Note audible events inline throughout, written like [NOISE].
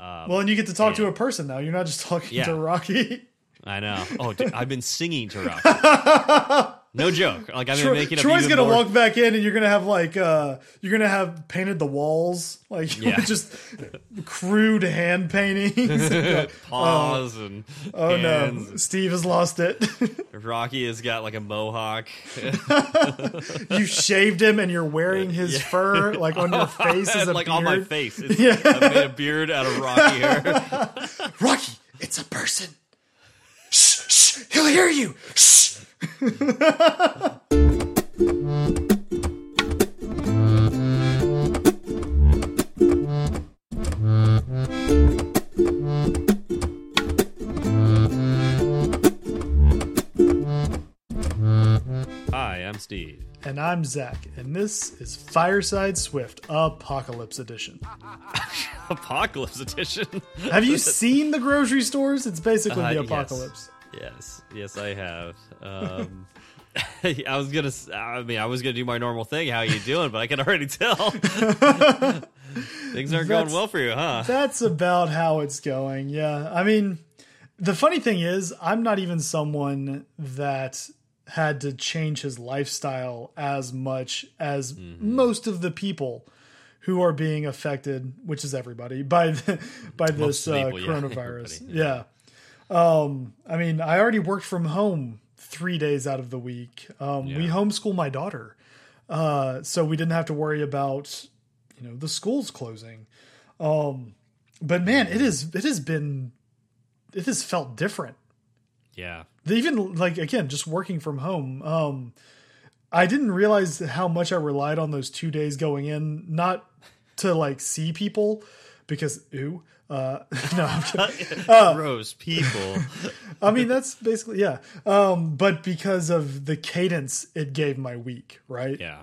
Um, Well, and you get to talk to a person now. You're not just talking Yeah. to Rocky. I know. Oh, dude, I've been singing to [LAUGHS] Rocky. No joke. Like I'm Troy- making up Troy's gonna more- walk back in, and you're gonna have like uh, you're gonna have painted the walls like [LAUGHS] Yeah. just crude hand paintings. [LAUGHS] [LAUGHS] paws and oh hands. no, Steve has lost it. Rocky has got like a mohawk. you shaved him, and you're wearing his fur like on your face as a like beard. on my face. It's, I made a beard out of Rocky hair. Rocky, it's a person. Shh, shh, he'll hear you. Shh. Hi, I'm Steve. And I'm Zach, and this is Fireside Swift Apocalypse Edition. [LAUGHS] Apocalypse edition. Have you [LAUGHS] seen the grocery stores? It's basically Uh, the apocalypse. Yes, yes, yes, I have. Um, [LAUGHS] I was gonna. I mean, I was gonna do my normal thing. How you doing? But I can already tell [LAUGHS] things aren't going well for you, huh? That's about how it's going. Yeah. I mean, the funny thing is, I'm not even someone that had to change his lifestyle as much as Mm-hmm. most of the people who are being affected, which is everybody, by the, by this uh, people, [LAUGHS] coronavirus. yeah. Um, I mean, I already worked from home three days out of the week. Um, We homeschool my daughter, uh, so we didn't have to worry about you know the schools closing. Um, but man, it is it has been it has felt different. Yeah, Even like again, just working from home. Um, I didn't realize how much I relied on those two days going in, not to like see people because ooh. Uh, [LAUGHS] no, I'm kidding. [LAUGHS] gross people. [LAUGHS] I mean that's basically yeah. Um, but because of the cadence it gave my week, right? Yeah.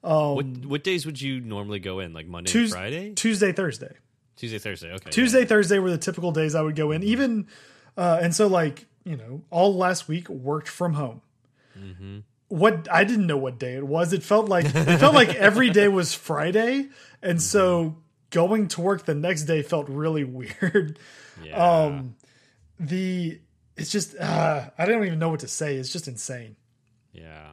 what what days would you normally go in? Like Monday, and Tues- Friday, Tuesday, Thursday. Tuesday, Thursday. Okay. Tuesday, Thursday were the typical days I would go in. Even uh, and so like you know all last week worked from home. Mm -hmm What I didn't know what day it was. It felt like it felt like every day was Friday, and so going to work the next day felt really [LAUGHS] weird. Yeah. Um, the it's just uh, I don't even know what to say. It's just insane. Yeah.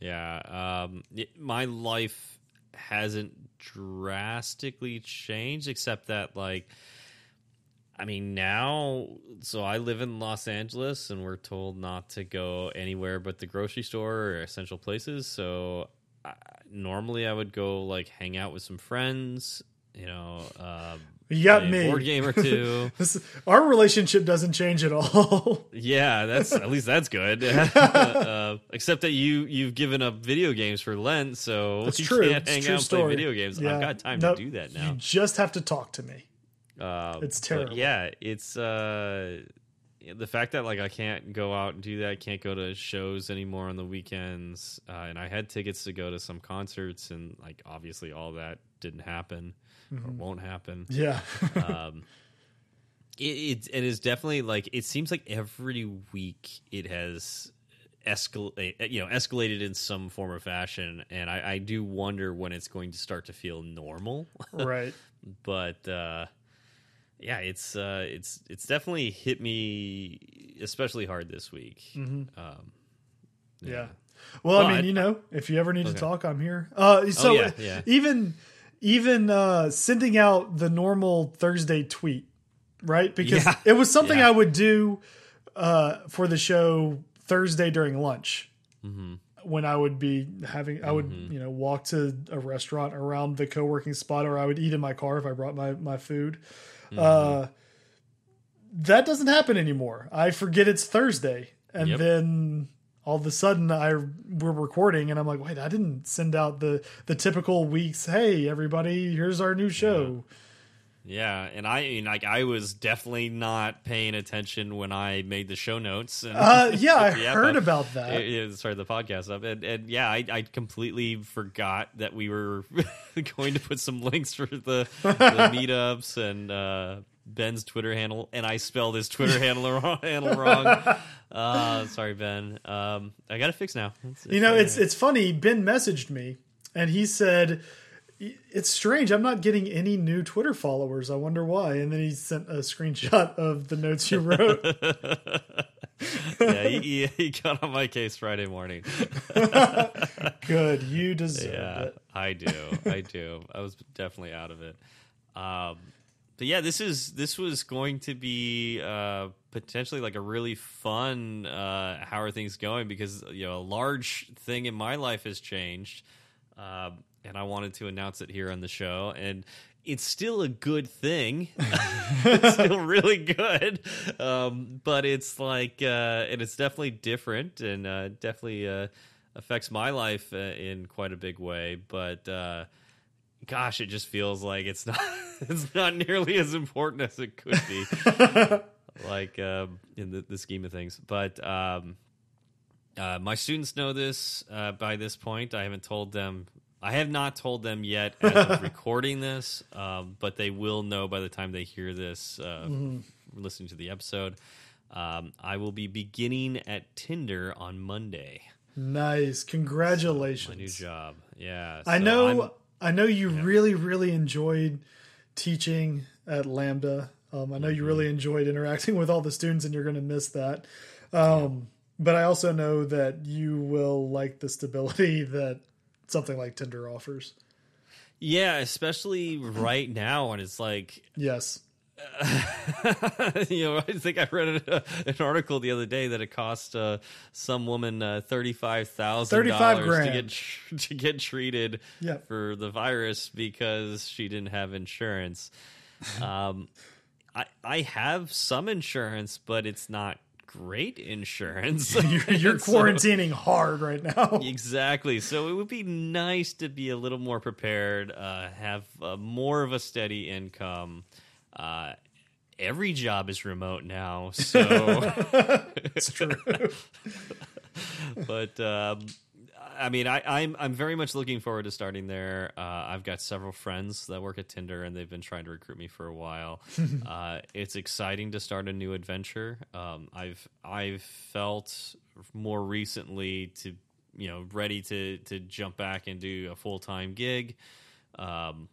Yeah. Um, y- my life hasn't drastically changed, except that, like, I mean, now, so I live in Los Angeles and we're told not to go anywhere but the grocery store or essential places. So I, normally I would go, like, hang out with some friends, you know, uh, You got me. board game or two. [LAUGHS] This, our relationship doesn't change at all. [LAUGHS] Yeah, that's at least that's good. [LAUGHS] uh, except that you you've given up video games for Lent, so It's you true. can't It's hang true out and story. play video games. Yeah. I've got time No, to do that now. You just have to talk to me. Uh, it's terrible. yeah, it's uh, the fact that like I can't go out and do that. Can't go to shows anymore on the weekends, uh, and I had tickets to go to some concerts, and like obviously all that didn't happen or Mm-hmm. won't happen. Yeah. [LAUGHS] um, it, it it is definitely like it seems like every week it has escalate you know escalated in some form or fashion and I, I do wonder when it's going to start to feel normal [LAUGHS] right. but uh yeah it's uh it's it's definitely hit me especially hard this week um Mm-hmm. Yeah. Well, I mean, I- you know, if you ever need Okay. to talk, I'm here. Uh, so yeah, yeah. even even uh, sending out the normal Thursday tweet, right? Because Yeah. it was something Yeah. I would do uh, for the show Thursday during lunch. Mm-hmm. When I would be having, I would you know walk to a restaurant around the co-working spot, or I would eat in my car if I brought my my food. Mm-hmm. Uh, that doesn't happen anymore. I forget it's Thursday, and Yep. then all of a sudden I we're recording, and I'm like, wait, I didn't send out the the typical weeks. Hey, everybody, here's our new show. yeah and i mean like i was definitely not paying attention when i made the show notes and Uh, yeah, [LAUGHS] I heard up. about that. Uh, yeah, sorry, the podcast up, and, and yeah, I, I completely forgot that we were [LAUGHS] going to put some links for the, the [LAUGHS] meetups and uh, Ben's Twitter handle, and I spelled his Twitter handle wrong. [LAUGHS] Handle wrong. Uh, sorry, Ben. Um, I got to fix now. It's- You know, it's it's funny. Ben messaged me, and he said, it's strange. I'm not getting any new Twitter followers. I wonder why. And then he sent a screenshot [LAUGHS] of the notes you wrote. [LAUGHS] yeah, he, he, got on my case Friday morning. Good, you deserve yeah, it. I do. I do. I was definitely out of it. Um, but yeah, this is this was going to be uh, potentially like a really fun. Uh, how are things going? Because you know, a large thing in my life has changed, uh, and I wanted to announce it here on the show. And it's still a good thing. [LAUGHS] it's still really good, um, but it's like, uh, and it's definitely different, and uh, definitely uh, affects my life in quite a big way. But gosh, it just feels like it's not [LAUGHS] it's not nearly as important as it could be, [LAUGHS] like um, in the, the, scheme of things. But um, uh, my students know this uh, by this point. I haven't told them. I have not told them yet as of [LAUGHS] recording this, um, but they will know by the time they hear this, uh, mm-hmm. listening to the episode. Um, I will be beginning at Tinder on Monday. Nice, congratulations! So my new job, yeah. I know. I'm, I know you yeah. really, really enjoyed teaching at Lambda. Um, I know you really mm-hmm. enjoyed interacting [LAUGHS] with all the students, and you're going to miss that. Um, but I also know that you will like the stability [LAUGHS] that something like Tinder offers. Yeah, especially right now when it's like yes, [LAUGHS] you know, I think I read an, an, article the other day that it cost uh, some woman uh, thirty five thousand dollars to get to get treated yep. for the virus because she didn't have insurance. [LAUGHS] um, I I have some insurance, but it's not great insurance. [LAUGHS] you're, you're quarantining so, hard right now. Exactly. So it would be nice to be a little more prepared, uh, have uh, more of a steady income. Uh, every job is remote now, [LAUGHS] so it's true. but um, I mean, I, am I'm, I'm very much looking forward to starting there. Uh, I've got several friends that work at Tinder, and they've been trying to recruit me for a while. [LAUGHS] uh, it's exciting to start a new adventure. Um, I've I've felt more recently to you know ready to to jump back and do a full time gig. Um,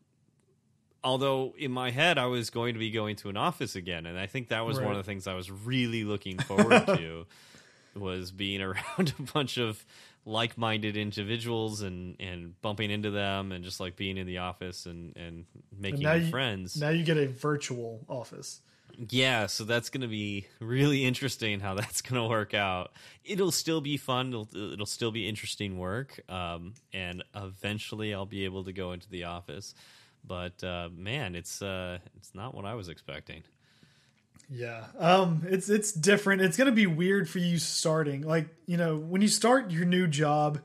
although in my head I was going to be going to an office again, and I think that was right. one of the things I was really looking forward to [LAUGHS] was being around [LAUGHS] a bunch of like-minded individuals and and bumping into them and just like being in the office and and making and you, friends. Now you get a virtual office. Yeah, so that's going to be really interesting how that's going to work out. It'll still be fun. It'll, it'll still be interesting work. Um, and eventually I'll be able to go into the office but uh, man, it's uh, it's not what I was expecting. Yeah, um, it's it's different. It's gonna be weird for you starting. Like you know, when you start your new job,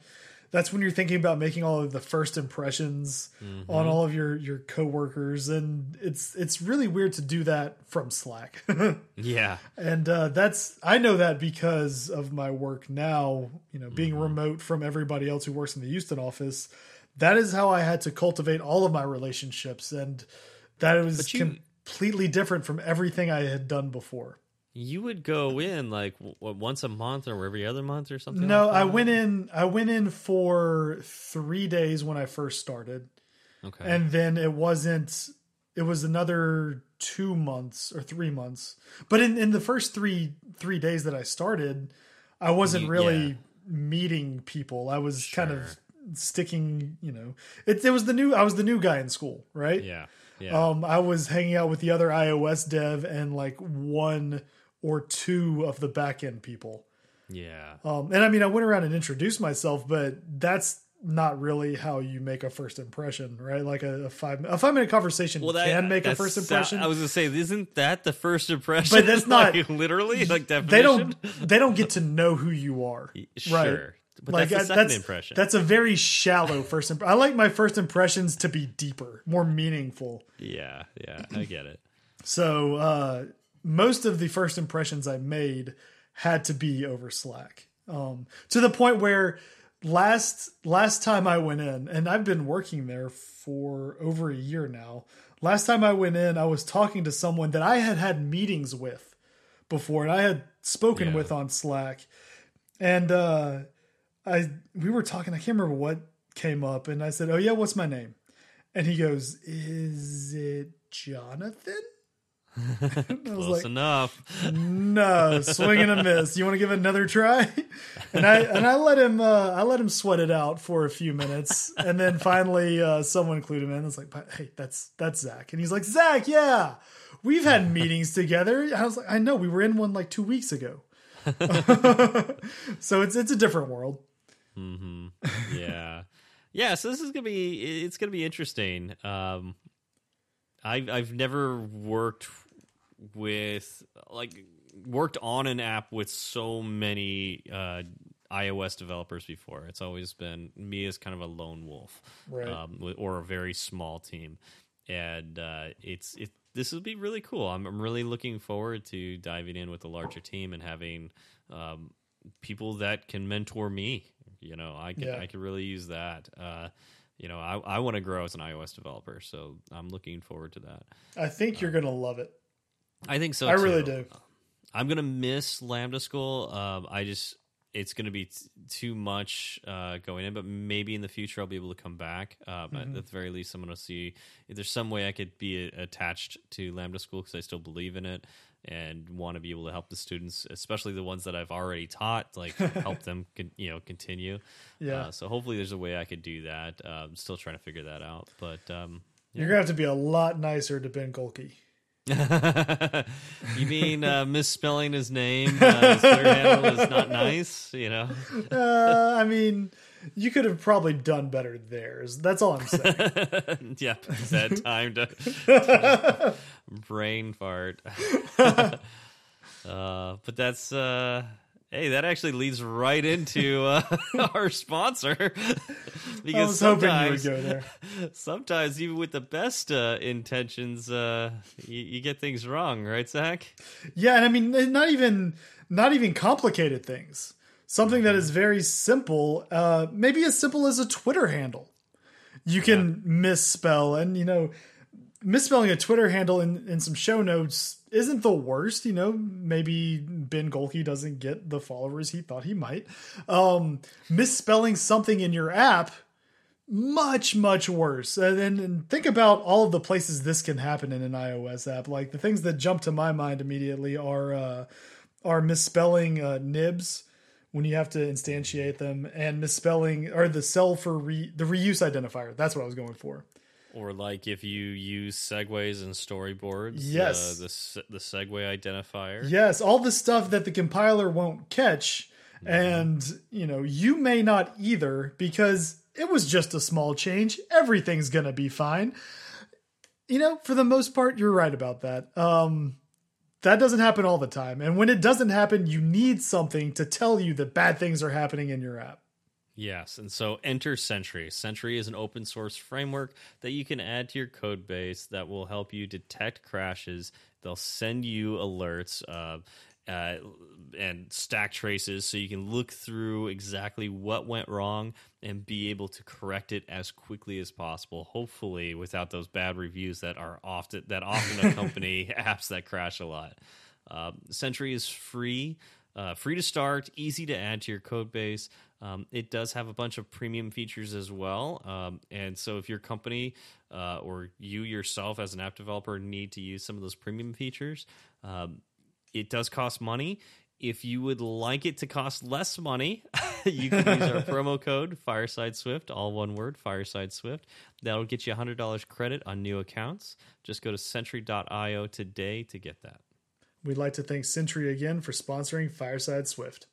that's when you're thinking about making all of the first impressions mm-hmm. on all of your your coworkers, and it's it's really weird to do that from Slack. [LAUGHS] yeah, and uh, that's I know that because of my work now. You know, being mm-hmm. remote from everybody else who works in the Houston office that is how I had to cultivate all of my relationships, and that was you, completely different from everything I had done before. You would go in like what, once a month or every other month or something. No, like I went in. I went in for three days when I first started. Okay, and then it wasn't. It was another two months or three months. But in in the first three three days that I started, I wasn't you, really yeah. meeting people. I was sure. kind of sticking, you know, it, it was the new, I was the new guy in school, right? Yeah. Yeah. Um, I was hanging out with the other iOS dev and like one or two of the backend people. Yeah. Um, and I mean, I went around and introduced myself, but that's not really how you make a first impression, right? Like a, a five a five minute conversation well, that, can make a first impression. I was gonna say, isn't that the first impression? But that's [LAUGHS] not like, literally like definition. They don't they don't get to know who you are, sure. right? But like that's the second that's, impression. That's a very shallow first impression. I like my first impressions to be deeper, more meaningful. Yeah, yeah, I get it. [CLEARS THROAT] so uh, most of the first impressions I made had to be over Slack, um, to the point where last last time I went in, and I've been working there for over a year now. Last time I went in, I was talking to someone that I had had meetings with before, and I had spoken yeah. with on Slack, and. uh I we were talking. I can't remember what came up, and I said, "Oh yeah, what's my name?" And he goes, "Is it Jonathan?" [LAUGHS] Close like, enough. no, swing and a miss. You want to give it another try? [LAUGHS] And I and I let him uh, I let him sweat it out for a few minutes, and then finally uh, someone clued him in. It's like, hey, that's that's Zach, and he's like, Zach, yeah, we've had [LAUGHS] meetings together. I was like, I know, we were in one like two weeks ago. so it's it's a different world. Yeah. Yeah so this is gonna be it's gonna be interesting. Um i've i've never worked with like worked on an app with so many uh ios developers before. It's always been me as kind of a lone wolf Right. um, or a very small team. And uh it's it this will be really cool. I'm, I'm really looking forward to diving in with a larger team and having um people that can mentor me. You know, I can Yeah. I could really use that. Uh, you know, I I want to grow as an iOS developer, so I'm looking forward to that. I think you're gonna love it. I think so. I really do. I'm gonna miss Lambda School. Um, I just it's gonna be t- too much uh, going in, but maybe in the future I'll be able to come back. Um, Mm-hmm. At the very least, I'm gonna see if there's some way I could be attached to Lambda School because I still believe in it and want to be able to help the students, especially the ones that I've already taught, like [LAUGHS] help them, con- you know, continue. Yeah. Uh, so hopefully there's a way I could do that. Uh, I'm still trying to figure that out, but um, You're gonna have to be a lot nicer to Ben Gohlke. [LAUGHS] you mean uh, misspelling his name? Uh, his Twitter handle is not nice, you know. [LAUGHS] Uh, I mean, you could have probably done better there. That's all I'm saying. yep, that time to brain fart. [LAUGHS] uh, but that's uh, hey, that actually leads right into uh, [LAUGHS] our sponsor [LAUGHS] because I was hoping you would sometimes, go there. sometimes even with the best uh, intentions, uh, you, you get things wrong, right, Zach? Yeah, and I mean, not even not even complicated things. Something that is very simple, uh, maybe as simple as a Twitter handle. You can misspell, and you know, misspelling a Twitter handle in, in some show notes isn't the worst. You know, maybe Ben Gohlke doesn't get the followers he thought he might. Um, misspelling something in your app much much worse and then and think about all of the places this can happen in an ios app like the things that jump to my mind immediately are uh are misspelling uh nibs when you have to instantiate them and misspelling or the cell for re, the reuse identifier that's what i was going for Or like if you use segues and storyboards, Yes. uh, the the segue identifier. yes all the stuff that the compiler won't catch and you know you may not either because it was just a small change. Everything's gonna be fine. You know for the most part you're right about that. Um that doesn't happen all the time and when it doesn't happen you need something to tell you that bad things are happening in your app Yes, and so enter Sentry. Sentry is an open source framework that you can add to your code base that will help you detect crashes. They'll send you alerts uh, uh, and stack traces so you can look through exactly what went wrong and be able to correct it as quickly as possible. Hopefully, without those bad reviews that are often that often [LAUGHS] accompany apps that crash a lot. Uh, Sentry is free. Uh, free to start, easy to add to your code base. Um, it does have a bunch of premium features as well. Um, and so, if your company uh, or you yourself as an app developer need to use some of those premium features, um, it does cost money. If you would like it to cost less money, [LAUGHS] you can use our [LAUGHS] promo code Fireside Swift, all one word, Fireside Swift. That'll get you $100 credit on new accounts. Just go to Sentry.io today to get that. we'd like to thank Sentry again for sponsoring fireside swift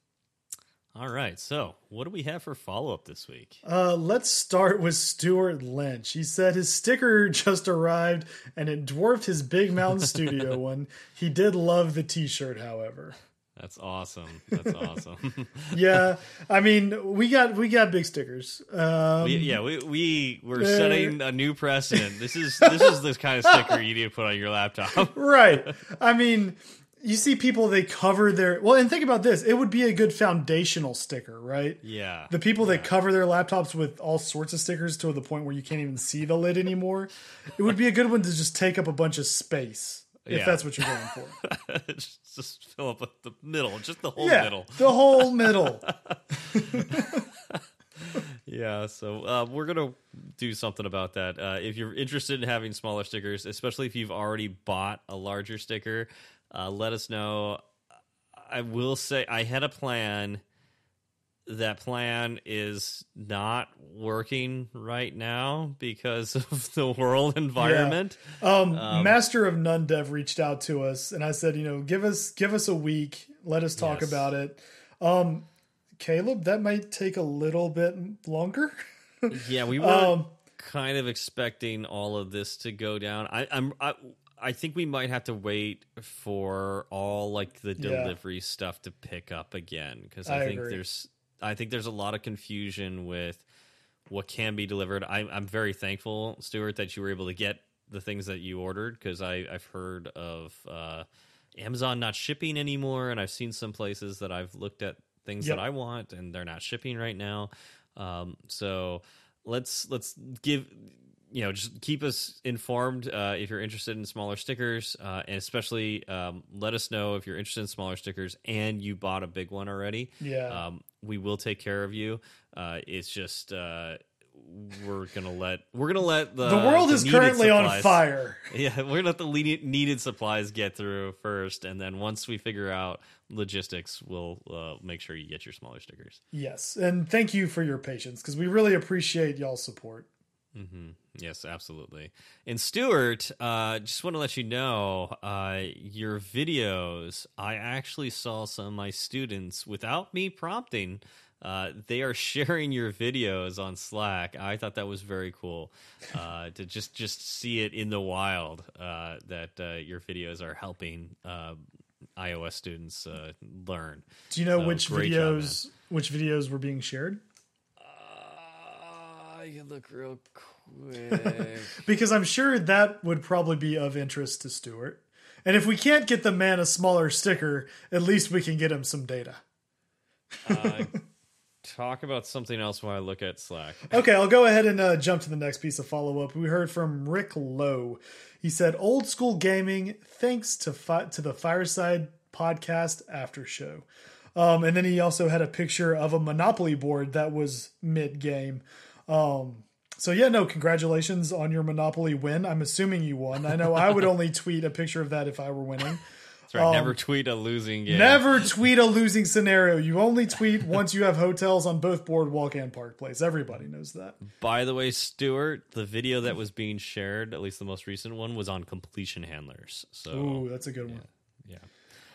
All right. So, what do we have for follow up this week? Uh, let's start with Stewart Lynch. He said his sticker [LAUGHS] just arrived and it dwarfed his Big Mountain Studio [LAUGHS] one. He did love the t shirt, however. That's awesome. That's awesome. [LAUGHS] Yeah, I mean, we got we got big stickers. Um, we, yeah, we we we're setting a new precedent. This is this is the kind of sticker you need to put on your laptop. right. I mean, you see people they cover their well, and think about this. It would be a good foundational sticker, right? Yeah. The people that cover their laptops with all sorts of stickers to the point where you can't even see the lid anymore. It would be a good one to just take up a bunch of space if Yeah. that's what you're going for. [LAUGHS] just, just fill up the middle, just the whole yeah, middle. the whole middle. [LAUGHS] yeah, so uh, we're gonna do something about that. Uh, if you're interested in having smaller stickers, especially if you've already bought a larger sticker, uh, let us know. I will say I had a plan. That plan is not working right now because [LAUGHS] of the world environment. Um, Master of None Dev reached out to us, and I said, you know, give us give us a week. Let us talk Yes. about it. Um, Caleb, that might take a little bit longer. Yeah, we were [LAUGHS] Um, kind of expecting all of this to go down. I, I'm I, I think we might have to wait for all like the Yeah. delivery stuff to pick up again because I I, think agree. there's I think there's a lot of confusion with what can be delivered. I, I'm very thankful, Stewart, that you were able to get the things that you ordered because I've heard of uh, Amazon not shipping anymore, and I've seen some places that I've looked at things Yep. that I want and they're not shipping right now. Um, so let's let's give you know just keep us informed uh, if you're interested in smaller stickers, uh, and especially um, let us know if you're interested in smaller stickers and you bought a big one already. Yeah. um, we will take care of you. Uh, it's just uh, we're gonna let we're gonna let the the world the is currently on fire. [LAUGHS] yeah, we're gonna let the needed supplies get through first, and then once we figure out logistics, we'll uh, make sure you get your smaller stickers. Yes, and thank you for your patience because we really appreciate y'all's support. Hmm Yes, absolutely. And Stewart, uh, just want to let you know, uh, your videos. I actually saw some of my students without me prompting. Uh, they are [LAUGHS] sharing your videos on Slack. I thought that was very cool uh, to just just see it in the wild. Uh, that uh, your videos are helping uh, iOS students uh, learn. Do you know So, which great job, videos which videos were being shared? I can look real [LAUGHS] quick. Because I'm sure that would probably be of interest to Stewart. And if we can't get the man a smaller sticker, at least we can get him some data. uh, [LAUGHS] talk about something else while I look at Slack. Okay, I'll go ahead and uh, jump to the next piece of follow up. We heard from Rick Lowe. He said, "Old school gaming, thanks to fi- to the Fireside Podcast after show." Um, and then he also had a picture of a Monopoly board that was mid game. Um, so yeah, no, congratulations on your Monopoly win. I'm assuming you won. I know I would only tweet a picture of that if I were winning. That's right. never tweet a losing game. Never tweet a losing scenario. You only tweet once you have hotels on both Boardwalk and Park Place. Everybody knows that. By the way, Stewart, the video that was being shared, at least the most recent one, was on completion handlers. So Ooh, that's a good one. yeah.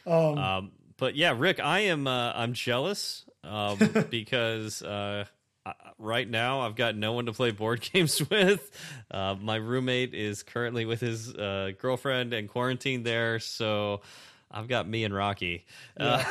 Um, but yeah, Rick, I am uh, I'm jealous um, [LAUGHS] because uh, I- right now I've got no one to play board [LAUGHS] games with. Uh, my roommate is currently with his uh, girlfriend and quarantined there, so I've got me and Rocky. Uh,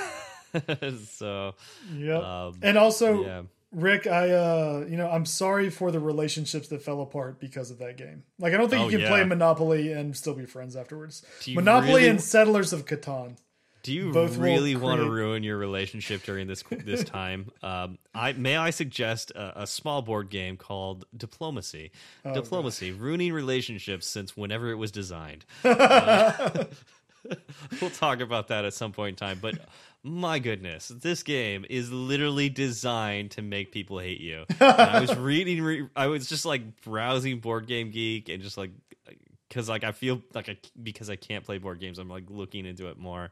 [LAUGHS] so Yep. Um, and also, yeah. Rick, I uh, you know, I'm sorry for the relationships that fell apart because of that game. Like, I don't think Oh, you can yeah. play Monopoly and still be friends afterwards. Monopoly really- and Settlers of Catan. Do you Both really want to ruin your relationship during this this time? [LAUGHS] Um, I may I suggest a, a small board game called Diplomacy. Oh, Diplomacy, ruining relationships since whenever it was designed. [LAUGHS] Uh, [LAUGHS] we'll talk about that at some point in time. But my goodness, this game is literally designed to make people hate you. I was reading, re- I was just like browsing Board Game Geek and just like because like I feel like I because I can't play board games, I'm like looking into it more,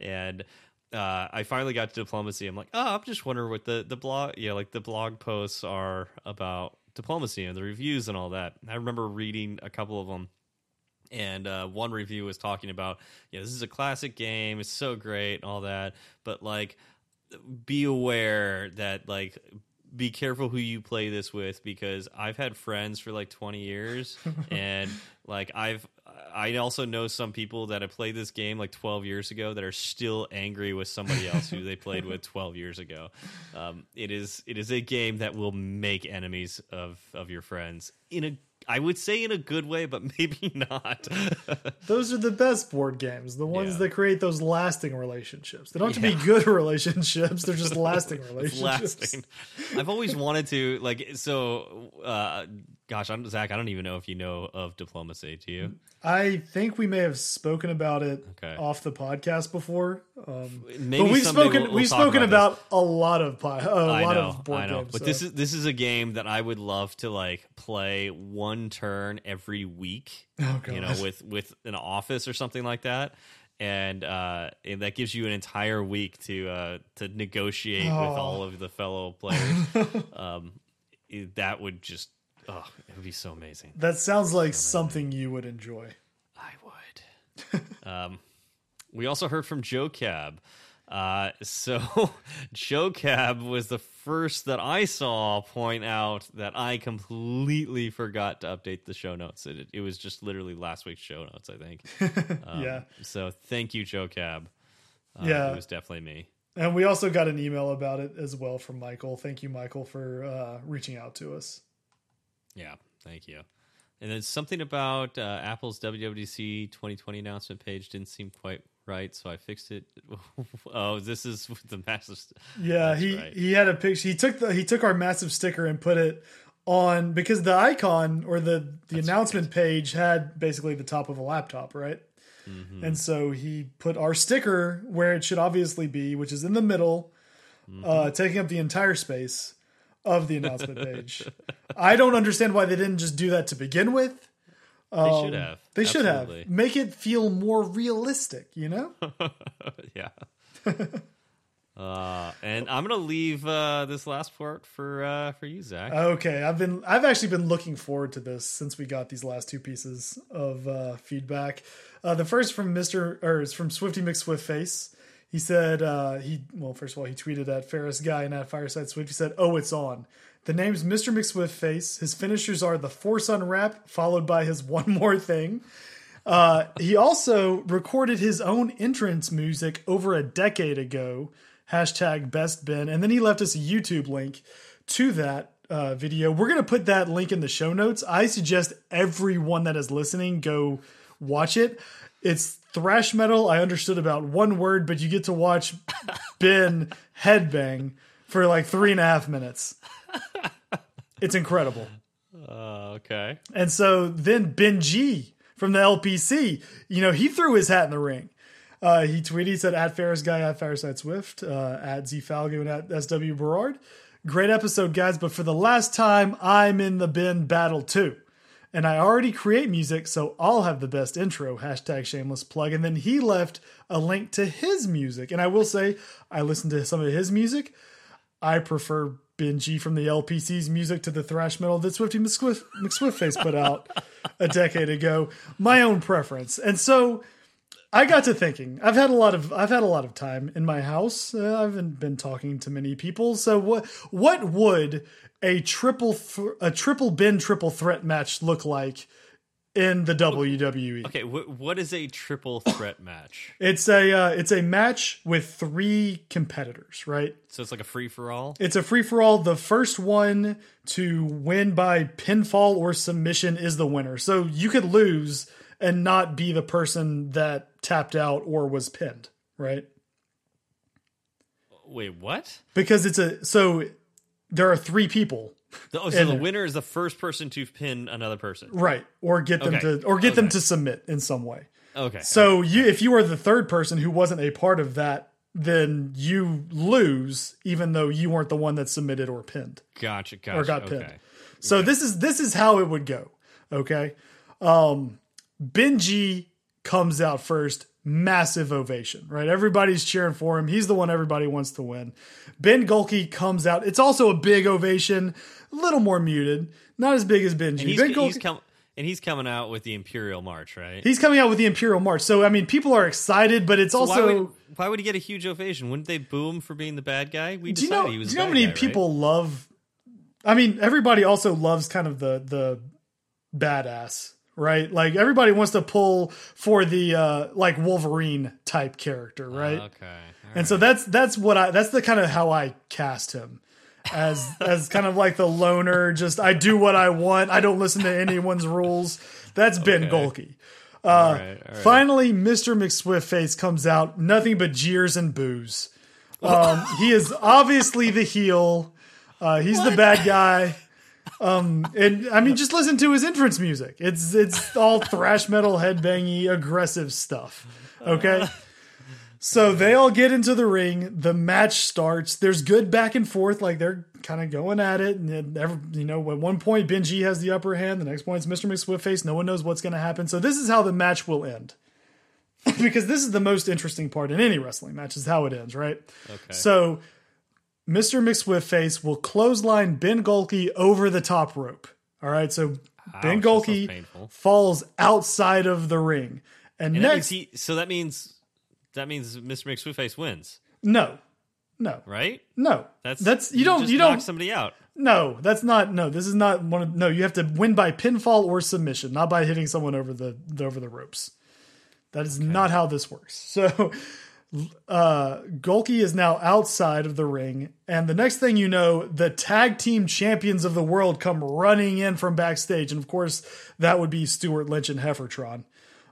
and uh, I finally got to diplomacy. I'm like, oh, I'm just wondering what the the blog, yeah, like the blog posts are about diplomacy and the reviews and all that. I remember reading a couple of them. And uh, one review was talking about, you know, this is a classic game. It's so great and all that. But like, be aware that like be careful who you play this with because I've had friends for like 20 years [LAUGHS] and like I've I also know some people that have played this game like 12 years ago that are still angry with somebody else who they played with [LAUGHS] 12 years ago. Um, it is it is a game that will make enemies of of your friends in a I would say in a good way, but [LAUGHS] maybe not. [LAUGHS] Those are the best board games, the ones Yeah. that create those lasting relationships. They don't have to be good [LAUGHS] relationships; they're just lasting relationships. lasting. I've always wanted to like so uh gosh, I'm Zach. I don't even know if you know of diplomacy. Do you? I think we may have spoken about it Okay. off the podcast before. Um, Maybe but we've spoken we'll- we'll we've spoken about about, a lot of pi- a I lot know, of board I know. games. But so. this is this is a game that I would love to like play one turn every week. Oh, you know, with with an office or something like that. And uh, and that gives you an entire week to uh, to negotiate with Oh. all of the fellow players. [LAUGHS] um, that would just oh, it would be so amazing. that sounds like something you would enjoy. I would. [LAUGHS] um, we also heard from Joe Cab. Uh, so [LAUGHS] Joe Cab was the first that I saw point out that I completely forgot to update the show notes. It, it was just literally last week's show notes, I think. [LAUGHS] Um, Yeah. So thank you, Joe Cab. Uh, Yeah. It was definitely me. And we also got an email about it as well from Michael. Thank you, Michael, for uh, reaching out to us. Yeah. Thank you. And then something about uh, Apple's WWDC 2020 announcement page didn't seem quite right, so I fixed it. [LAUGHS] oh, this is [LAUGHS] the massive. Yeah, That's he right. he had a picture. He took the he took our massive sticker and put it on because the icon or the the announcement page had basically the top of a laptop, right? Mm-hmm. And so he put our sticker where it should obviously be, which is in the middle, Mm-hmm. uh, taking up the entire space of the announcement page. I don't understand why they didn't just do that to begin with. They should have. Um, They should have make it feel more realistic, you know? [LAUGHS] yeah. [LAUGHS] uh, and I'm gonna leave uh, this last part for uh, for you, Zach. Okay, I've been I've actually been looking forward to this since we got these last two pieces of uh, feedback. Uh, the first from Mister or is from Swifty McSwiftface. He said uh, he well first of all he tweeted at Ferris Guy and at Fireside Swift. He said, "Oh, it's on." The name's Mr. McSwiftface. His finishers are the Force Unwrap, followed by his [LAUGHS] One More Thing. Uh, he also recorded his own entrance music over a decade ago. Hashtag best Ben. And then he left us a YouTube link to that uh, video. We're going to put that link in the show notes. I suggest everyone that is listening go watch it. It's thrash metal. I understood about one word, but you get to watch [LAUGHS] Ben headbang for like three and a half minutes. It's incredible. Uh, okay. And so then Ben G from the LPC, you know, he threw his hat in the ring. Uh, he tweeted, he said, at Ferris Guy, at Fireside Swift, uh, at Z Falgout, and at SW Berard. Great episode, guys, but for the last time, I'm in the Ben battle too. And I already create music, so I'll have the best intro. Hashtag shameless plug. And then he left a link to his music. And I will say, I listened to some of his music. I prefer Benji from the LPC's music to the thrash metal that Swifty McSwift, McSwiftface put out [LAUGHS] a decade ago. My own preference, and so I got to thinking. I've had a lot of I've had a lot of time in my house. Uh, I haven't been talking to many people. So what what would a triple a triple bin triple threat match look like in the WWE? Okay. Wh- what is a triple threat [COUGHS] match? It's a uh, it's a match with three competitors, right? So it's like a free for all. It's a free for all. The first one to win by pinfall or submission is the winner. So you could lose and not be the person that tapped out or was pinned, right? Wait, what? Because it's a so there are three people, Oh, so the winner is the first person to pin another person. right? Or get them Okay. to or get them to submit in some way. Okay. So you if you are the third person who wasn't a part of that, then you lose even though you weren't the one that submitted or pinned. gotcha. Gotcha. or got okay. pinned. So this is this is how it would go. Okay. Um Benji comes out first, massive ovation, right? Everybody's cheering for him. He's the one everybody wants to win. Ben Gohlke comes out. It's also a big ovation, a little more muted, not as big as Benji. He's, ben he's com- and he's coming out with the Imperial March, right? he's coming out with the Imperial March. So I mean people are excited, but it's why also would, why would he get a huge ovation? Wouldn't they boo him for being the bad guy? We do you know, he was. do you know how many guy, right? people love I mean, everybody also loves kind of the the badass, right? Like everybody wants to pull for the uh like Wolverine type character, right? Okay. all and so that's that's what I that's the kind of how I cast him. As [LAUGHS] as kind of like the loner, just I do what I want. I don't listen to anyone's rules. That's Ben Okay. Gohlke. all right, all right. Finally, Mr. McSwiftface comes out, nothing but jeers and boos. [LAUGHS] Um, he is obviously the heel. Uh, he's the bad guy. Um, and I mean, just listen to his entrance music. It's it's all thrash metal, headbangy, aggressive stuff. Okay. So they all get into the ring. The match starts. There's good back and forth, like they're kind of going at it. And every, you know, at one point, Benji has the upper hand. The next point, it's Mr. McSwiftface. No one knows what's going to happen. So this is how the match will end. [LAUGHS] because this is the most interesting part in any wrestling match is how it ends, right? Okay. So Mr. McSwiftface will clothesline Ben Gohlke over the top rope. All right, so Ben Ouch, that sounds Gohlke falls outside of the ring, and, And that next, he, so that means that means Mr. McSwiftface wins, no, no, right? no. That's that's you don't just you knock don't somebody out. no. That's not no. This is not one of no. You have to win by pinfall or submission, not by hitting someone over the over the ropes. That is not how this works. [LAUGHS] So uh Gohlke is now outside of the ring, and the next thing you know, the tag team champions of the world come running in from backstage, and of course that would be Stewart Lynch and Heffertron.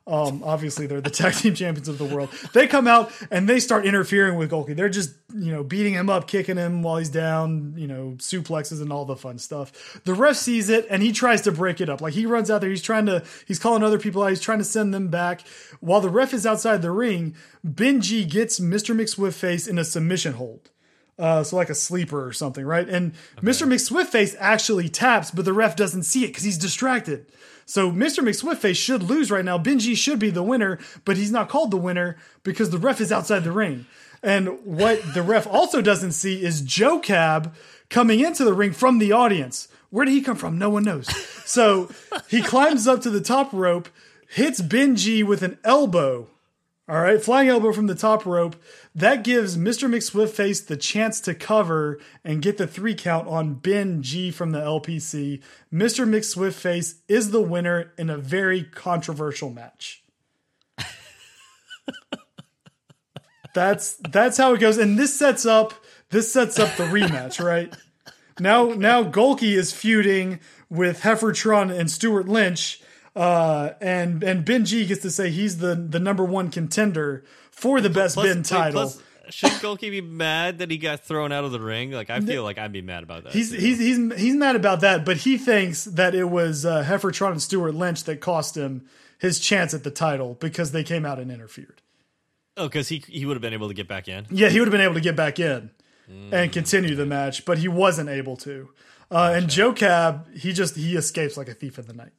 Um, obviously they're the [LAUGHS] tag team champions of the world. They come out and they start interfering with Gohlke. They're just, you know, beating him up, kicking him while he's down, you know, suplexes and all the fun stuff. The ref sees it and he tries to break it up. Like he runs out there, he's trying to, he's calling other people out, he's trying to send them back. While the ref is outside the ring, Benji gets Mr. McSwiftface in a submission hold. Uh, so like a sleeper or something, right? And Mr. McSwiftface actually taps, but the ref doesn't see it because he's distracted. So Mr. McSwiftface should lose right now. Benji should be the winner, but he's not called the winner because the ref is outside the ring. And what the ref also doesn't see is Joe Cab coming into the ring from the audience. Where did he come from? No one knows. So he climbs up to the top rope, hits Benji with an elbow all right, flying elbow from the top rope. That gives Mr. McSwiftface the chance to cover and get the three count on Ben G from the LPC. Mr. McSwiftface is the winner in a very controversial match. that's that's how it goes, and this sets up this sets up the rematch, right? Now now Gohlke is feuding with Heffertron and Stewart Lynch uh, and and Ben G gets to say he's the the number one contender for the best Plus- wait, title. plus, should Gohlke be mad that he got thrown out of the ring? Like I feel like I'd be mad about that. he's too. he's he's he's mad about that, but he thinks that it was uh, Heffertron and Stewart Lynch that cost him his chance at the title because they came out and interfered. oh, because he he would have been able to get back in. Yeah, he would have been able to get back in and continue the match, but he wasn't able to. Uh, and Joe Cab, he just he escapes like a thief in the night.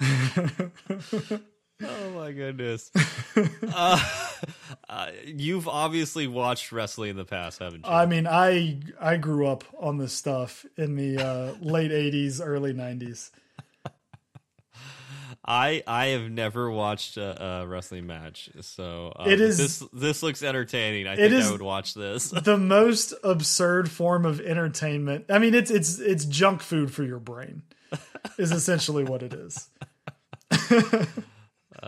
[LAUGHS] [LAUGHS] Oh my goodness. [LAUGHS] uh, uh, you've obviously watched wrestling in the past, haven't you? I mean, I I grew up on this stuff in the uh, [LAUGHS] late '80s, early '90s. I I have never watched a, a wrestling match, so um, It is- this this looks entertaining. I think I would watch this. [LAUGHS] the most absurd form of entertainment. I mean, it's it's it's junk food for your brain. Is essentially what it is.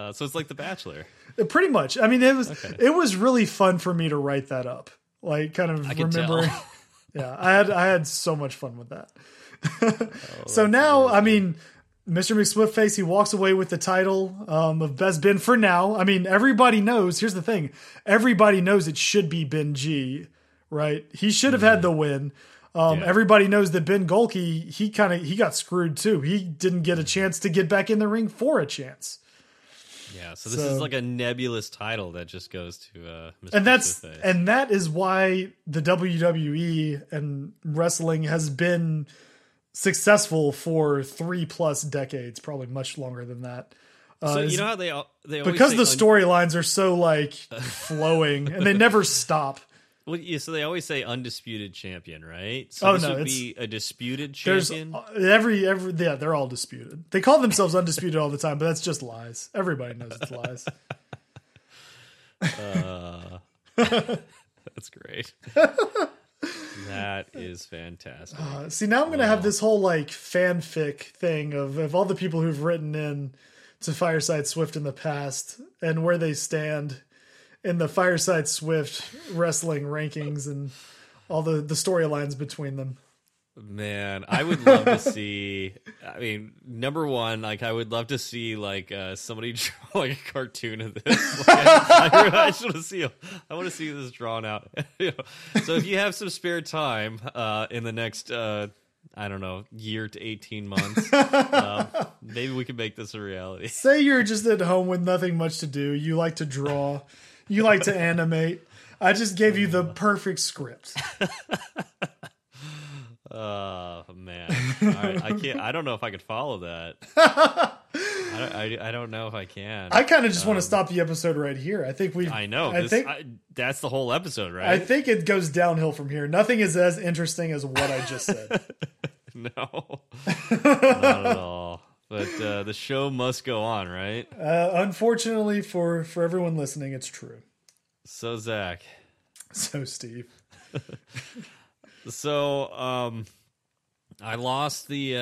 Uh, so it's like The Bachelor. [LAUGHS] Pretty much. I mean, it was it was really fun for me to write that up. Like, kind of can remembering. [LAUGHS] yeah, I had I had so much fun with that. [LAUGHS] Oh, so now, I mean, Mr. McSwiftface, he walks away with the title um, of Best Ben for now. I mean, everybody knows. Here's the thing: everybody knows it should be Ben G, right? He should have had the win. Um, Yeah. Everybody knows that Ben Gohlke, he kind of he got screwed too. He didn't get a chance to get back in the ring for a chance. Yeah, so this So- is like a nebulous title that just goes to uh, Mr. and that's Smithface. and that is why the WWE and wrestling has been successful for three plus decades, probably much longer than that. Uh, so you know how they al- they always because the storylines are so like [LAUGHS] flowing and they never stop. Well, yeah, so they always say undisputed champion, right? So Oh, this no, would be a disputed champion. uh, every every yeah, they're all disputed. They call themselves undisputed all the time, but that's just lies. Everybody knows it's lies. [LAUGHS] That's great. that is fantastic. Uh, see, now I'm going to have this whole like fanfic thing of, of all the people who've written in to Fireside Swift in the past and where they stand in the Fireside Swift wrestling rankings and all the, the storylines between them. Man, I would love to see. I mean, number one, like I would love to see like uh, somebody [LAUGHS] draw like a cartoon of this. [LAUGHS] Like, I, I, I just want to see. I want to see this drawn out. [LAUGHS] You know? So if you have some spare time uh, in the next, uh, I don't know, year to eighteen months, um, maybe we can make this a reality. Say you're just at home with nothing much to do. You like to draw. You like to animate. I just gave you the perfect script. Oh man, I, I can't. I don't know if I could follow that. [LAUGHS] I, don't, I, I don't know if I can. I kind of just want to um, stop the episode right here. I think we. I know. I this- think. I- that's the whole episode, right? I think it goes downhill from here. Nothing is as interesting as what I just said. [LAUGHS] no, not at all. But uh, the show must go on, right? Uh, unfortunately for for everyone listening, it's true. So Zach, So Steve, [LAUGHS] so um, I lost the uh,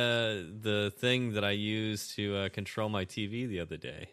the thing that I used to uh, control my TV the other day.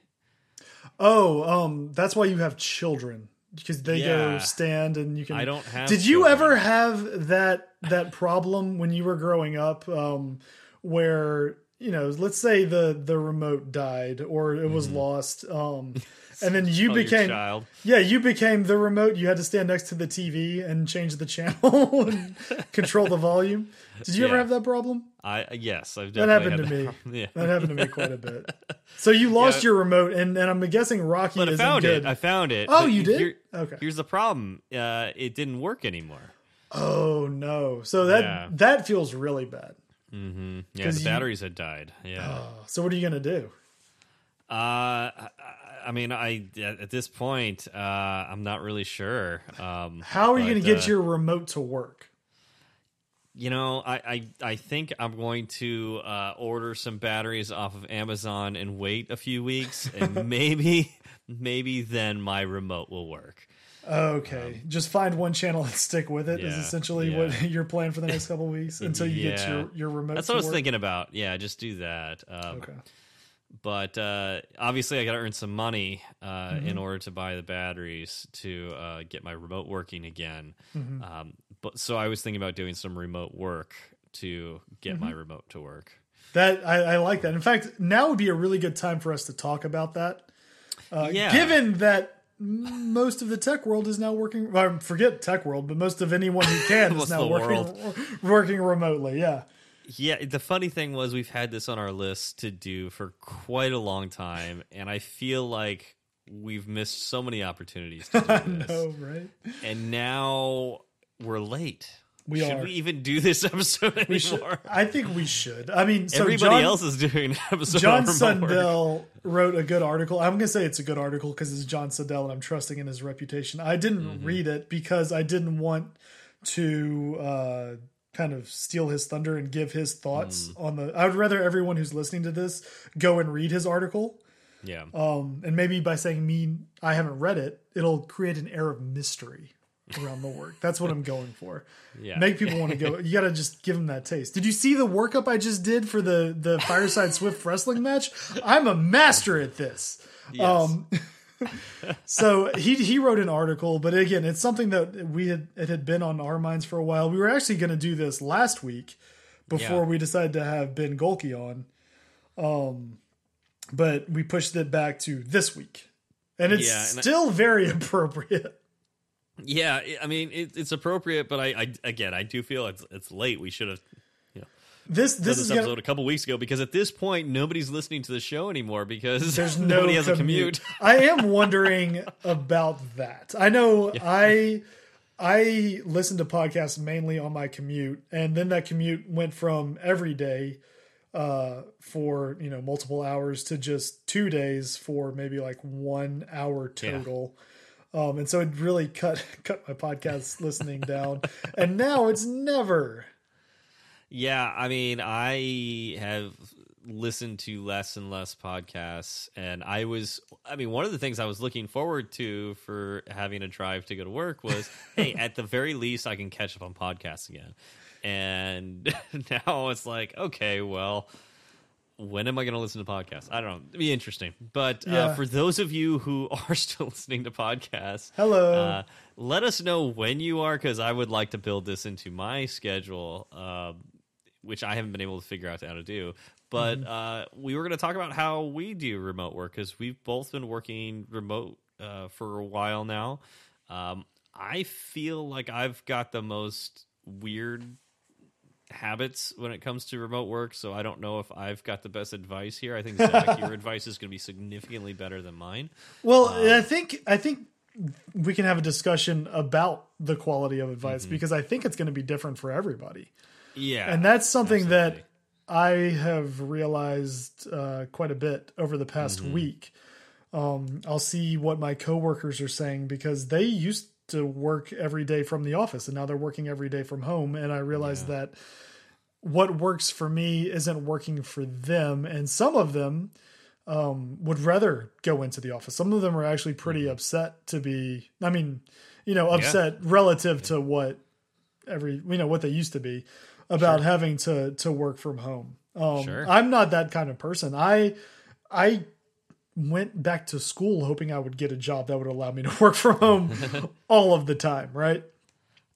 oh, um, that's why you have children because they go stand and you can. I don't have Did you children. ever have that that problem when you were growing up, um, where you know, let's say the the remote died or it was lost, um, [LAUGHS] and then you became child. yeah, you became the remote. You had to stand next to the TV and change the channel [LAUGHS] and control the volume. Did you ever have that problem? I yes, I've That happened to had me. that [LAUGHS] problem. Yeah. That happened to me quite a bit. So you lost Yeah. your remote, and, and I'm guessing Rocky But I isn't found good. it. I found it. Oh, you did? here- Okay. Here's the problem. Uh, it didn't work anymore. oh no! So that Yeah. that feels really bad. Mm-hmm. Yeah, 'Cause the you- batteries had died. Yeah. Oh, so what are you gonna do? Uh, I, I mean, I at at this point, uh, I'm not really sure. Um, How are you but, gonna get uh, your remote to work? You know, I, I I think I'm going to uh, order some batteries off of Amazon and wait a few weeks, and [LAUGHS] maybe maybe then my remote will work. Okay, just find one channel and [LAUGHS] stick with it. Is Um, yeah, essentially yeah. what [LAUGHS] your plan for the next couple of weeks until you get your your remote. That's what I was work? thinking about. Yeah, just do that. Um, Okay. but uh, obviously I got to earn some money uh, Mm-hmm. in order to buy the batteries to uh, get my remote working again. Mm-hmm. Um, but so I was thinking about doing some remote work to get my Mm-hmm. remote to work. That I, I like that. In fact, now would be a really good time for us to talk about that. Uh, Yeah. Given that most of the tech world is now working, well, forget tech world, but most of anyone who can [LAUGHS] is now working [LAUGHS] working remotely. Yeah. Yeah, the funny thing was we've had this on our list to do for quite a long time, and I feel like we've missed so many opportunities to do [LAUGHS] this, No, right? and now we're late. We should are. we even do this [LAUGHS] episode anymore? Should, I think we should. I mean, so Everybody John, else is doing an [LAUGHS] episode. John on remote work. Sundell wrote a good article. I'm going to say it's a good article because it's John Sundell and I'm trusting in his reputation. I didn't Mm-hmm. read it because I didn't want to uh, kind of steal his thunder and give his thoughts Mm. on the. I would rather everyone who's listening to this go and read his article. Yeah. Um, and maybe by saying me, I haven't read it, it'll create an air of mystery around the work. That's what I'm going for. Yeah. Make people want to go. You got to just give them that taste. Did you see the workup I just did for the the Fireside Swift wrestling match? I'm a master at this. Yes. Um, [LAUGHS] so he he wrote an article, but again, it's something that we had it had been on our minds for a while. We were actually going to do this last week before Yeah. we decided to have Ben Gohlke on. Um, but we pushed it back to this week, and it's Yeah, and I- still very [LAUGHS] appropriate. Yeah, I- mean it, it's appropriate, but I, I again I do feel it's it's late. We should have This done this this is gonna, episode a couple weeks ago because at this point nobody's listening to the show anymore because There's [LAUGHS] no nobody has a commute. I am wondering [LAUGHS] about that. I know [LAUGHS] I I listen to podcasts mainly on my commute, and then that commute went from every day uh, for you know multiple hours to just two days for maybe like one hour total. Um, and so it really cut [LAUGHS] cut my podcast listening down, and now it's never. Yeah, I mean, I have listened to less and less podcasts, and I was, I mean, one of the things I was looking forward to for having a drive to go to work was, [LAUGHS] hey, at the very least, I can catch up on podcasts again. And [LAUGHS] now it's like, okay, well, when am I going to listen to podcasts? I don't know. It'd be interesting. But Yeah. uh, for those of you who [LAUGHS] are still listening to podcasts, Hello. uh, let us know when you are because I would like to build this into my schedule. Um, which I haven't been able to figure out how to do. But Mm-hmm. uh, we were going to talk about how we do remote work because we've both been working remote uh, for a while now. Um, I feel like I've got the most weird habits when it comes to remote work, so I don't know if I've got the best advice here. I think Zach, your [LAUGHS] advice is going to be significantly better than mine. Well, Um, I think I think we can have a discussion about the quality of advice Mm-hmm. because I think it's going to be different for everybody, Yeah, and that's something that. I have realized uh, quite a bit over the past Mm-hmm. week. Um, I'll see what my coworkers are saying because they used to work every day from the office and now they're working every day from home. And I realized that what works for me isn't working for them. And some of them um, would rather go into the office. Some of them are actually pretty Mm-hmm. upset to be, I mean, you know, upset relative to what every, you know, what they used to be about having to, to work from home. Um, Sure. I'm not that kind of person. I, I went back to school hoping I would get a job that would allow me to [LAUGHS] work from home [LAUGHS] all of the time. Right.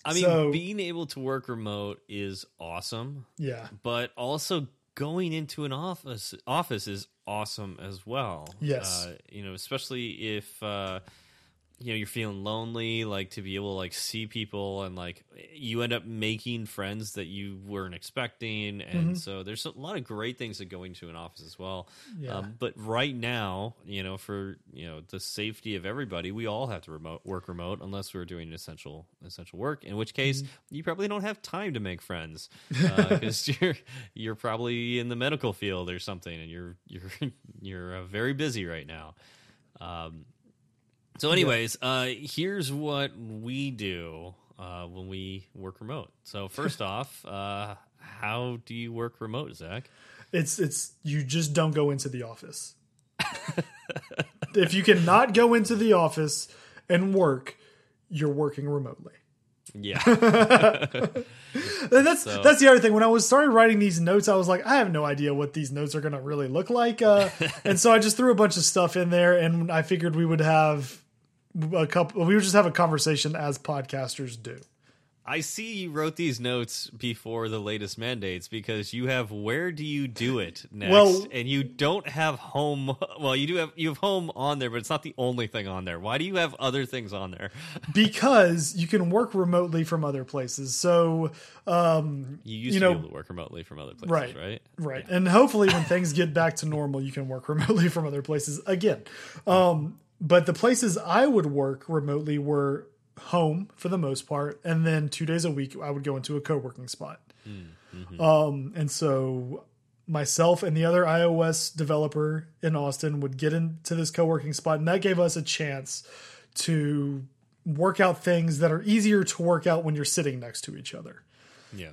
I mean, so- being able to work remote is awesome, Yeah. but also going into an office office is awesome as well. Yes. uh, you know, especially if uh, you know you're feeling lonely, like to be able to like see people and like you end up making friends that you weren't expecting, and Mm-hmm. so there's a lot of great things that go into an office as well. Yeah. Um, but right now, you know, for you know the safety of everybody, we all have to remote work remote unless we're doing essential essential work. In which case, Mm-hmm. you probably don't have time to make friends [LAUGHS] because you're you're probably in the medical field or something, and you're you're [LAUGHS] you're uh, very busy right now. Um, so, anyways, uh, here's what we do uh, when we work remote. So, first [LAUGHS] off, uh, how do you work remote, Zach? It's it's you just don't go into the office. [LAUGHS] if you cannot go into the office and work, you're working remotely. Yeah. [LAUGHS] And that's that's the other thing. When I was started writing these notes, I was like, I have no idea what these notes are going to really look like, uh, and so I just threw a bunch of stuff in there, and I figured we would have a couple. We would just have a conversation as podcasters do. I see you wrote these notes before the latest mandates because you have where do you do it next, Well- and you don't have home. Well, you do have you have home on there, but it's not the only thing on there. Why do you have other things on there? [LAUGHS] because you can work remotely from other places. So, um, You used You to know- be able to work remotely from other places, Right. right? right, and hopefully, when things get back to normal, you can work [LAUGHS] remotely from other places again. Um, but the places I would work remotely were home for the most part, and then two days a week I would go into a co-working spot. Um, and so myself and the other iOS developer in Austin would get into this co-working spot, and that gave us a chance to work out things that are easier to work out when you're sitting next to each other. Yeah.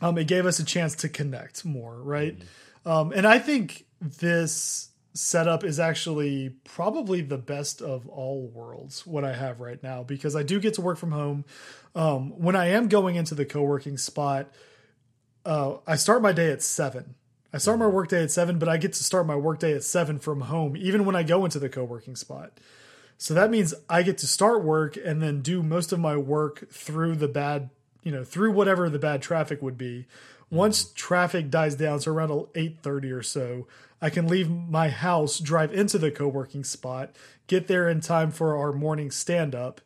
Um, it gave us a chance to connect more, right? Um, and I think this setup is actually probably the best of all worlds what I have right now because I do get to work from home. Um, when I am going into the co-working spot, uh, I start my day at seven. I start my workday at seven, but I get to start my workday at seven from home, even when I go into the co-working spot. So that means I get to start work and then do most of my work through the bad, you know, through whatever the bad traffic would be. Once traffic dies down, so around eight thirty or so, I can leave my house, drive into the co-working spot, get there in time for our morning stand up,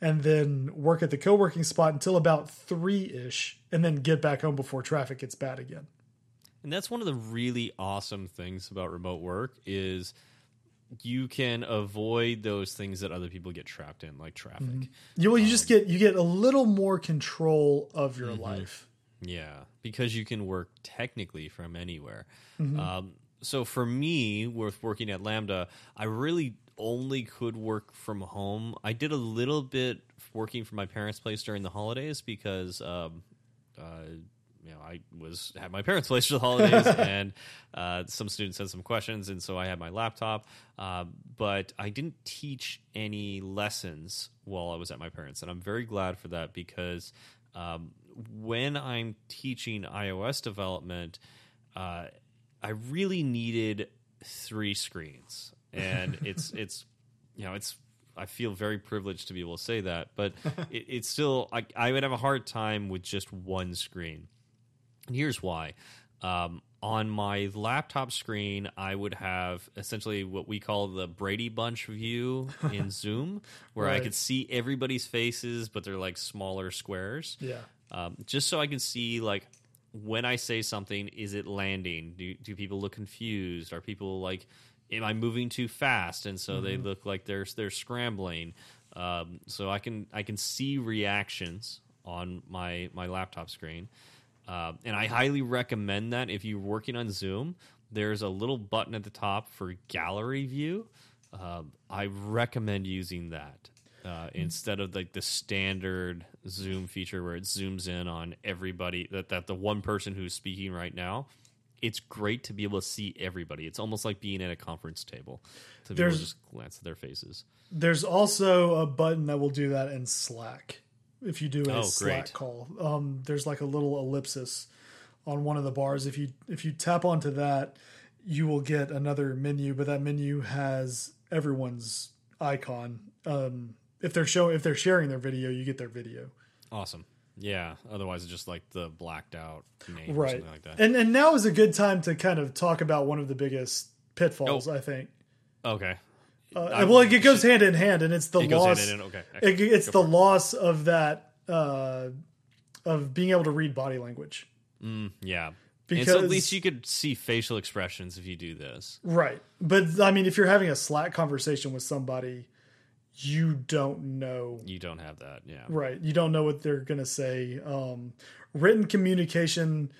and then work at the co-working spot until about three ish, and then get back home before traffic gets bad again. And that's one of the really awesome things about remote work is you can avoid those things that other people get trapped in, like traffic. Mm-hmm. You well, you just um, get you get a little more control of your mm-hmm. life. Yeah, because you can work technically from anywhere. Mm-hmm. Um, so for me, with working at Lambda, I really only could work from home. I did a little bit working from my parents' place during the holidays because. Um, uh, you know, I was at my parents' [LAUGHS] place for the holidays, [LAUGHS] and uh, some students had some questions, and so I had my laptop. Uh, but I didn't teach any lessons while I was at my parents, and I'm very glad for that because um, when I'm teaching iOS development, uh, I really needed three screens, and [LAUGHS] it's it's you know it's I feel very privileged to be able to say that, but [LAUGHS] it, it's still I, I would have a hard time with just one screen. And here's why. Um, on my laptop screen, I would have essentially what we call the Brady Bunch view in [LAUGHS] Zoom, where I could see everybody's faces, but they're like smaller squares. Yeah. Um, just so I can see like when I say something, is it landing? Do do people look confused? Are people like, am I moving too fast? And so they look like they're they're scrambling. Um, so I can I can see reactions on my my laptop screen, um, and I highly recommend that if you're working on Zoom. There's a little button at the top for gallery view. Um, I recommend using that uh, instead of like the standard Zoom feature where it zooms in on everybody that that the one person who's speaking right now. It's great to be able to see everybody. It's almost like being at a conference table to be able to just glance at their faces. There's also a button that will do that in Slack. If you do a Oh, Slack call, um, there's like a little ellipsis on one of the bars. If you if you tap onto that, you will get another menu, but that menu has everyone's icon. Um, if they're showing if they're sharing their video, you get their video. Awesome. Yeah. Otherwise, it's just like the blacked out name or Right. something like that. And and now is a good time to kind of talk about one of the biggest pitfalls. Oh. I think. okay. Uh, I- well, it goes hand in hand, and it's the It goes loss. hand. Okay. it, it's Go the loss of that uh, of being able to read body language. Mm, yeah. Because so at least you could see facial expressions if you do this. right, but I mean, if you're having a Slack conversation with somebody, you don't know. You don't have that. Yeah. Right, you don't know what they're going to say. Um, written communication